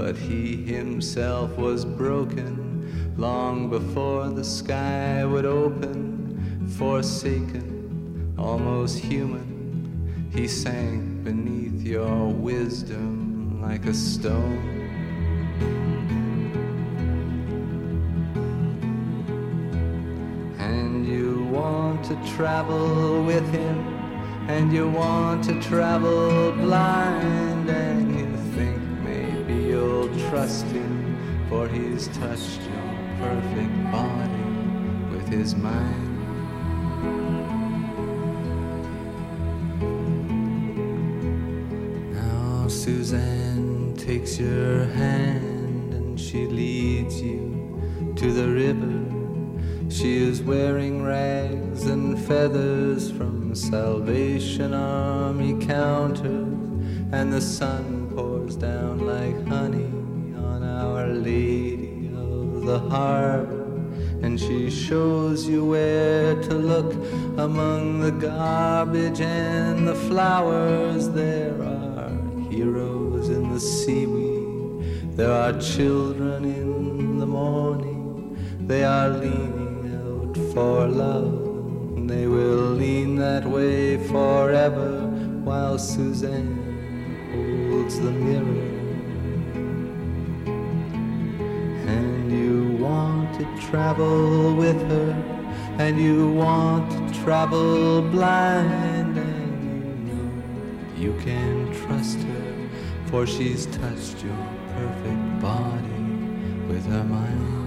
But he himself was broken long before the sky would open, forsaken, almost human. He sank beneath your wisdom like a stone. And you want to travel with him, and you want to travel blind, and you trust him, for he's touched your perfect body with his mind. Now Suzanne takes your hand and she leads you to the river. She is wearing rags and feathers from Salvation Army counters, and the sun pours down like honey the Harbor. And she shows you where to look among the garbage and the flowers. There are heroes in the seaweed, there are children in the morning. They are leaning out for love. They will lean that way forever while Suzanne holds the mirror. To travel with her, and you want to travel blind, and you know you can trust her, for she's touched your perfect body with her mind.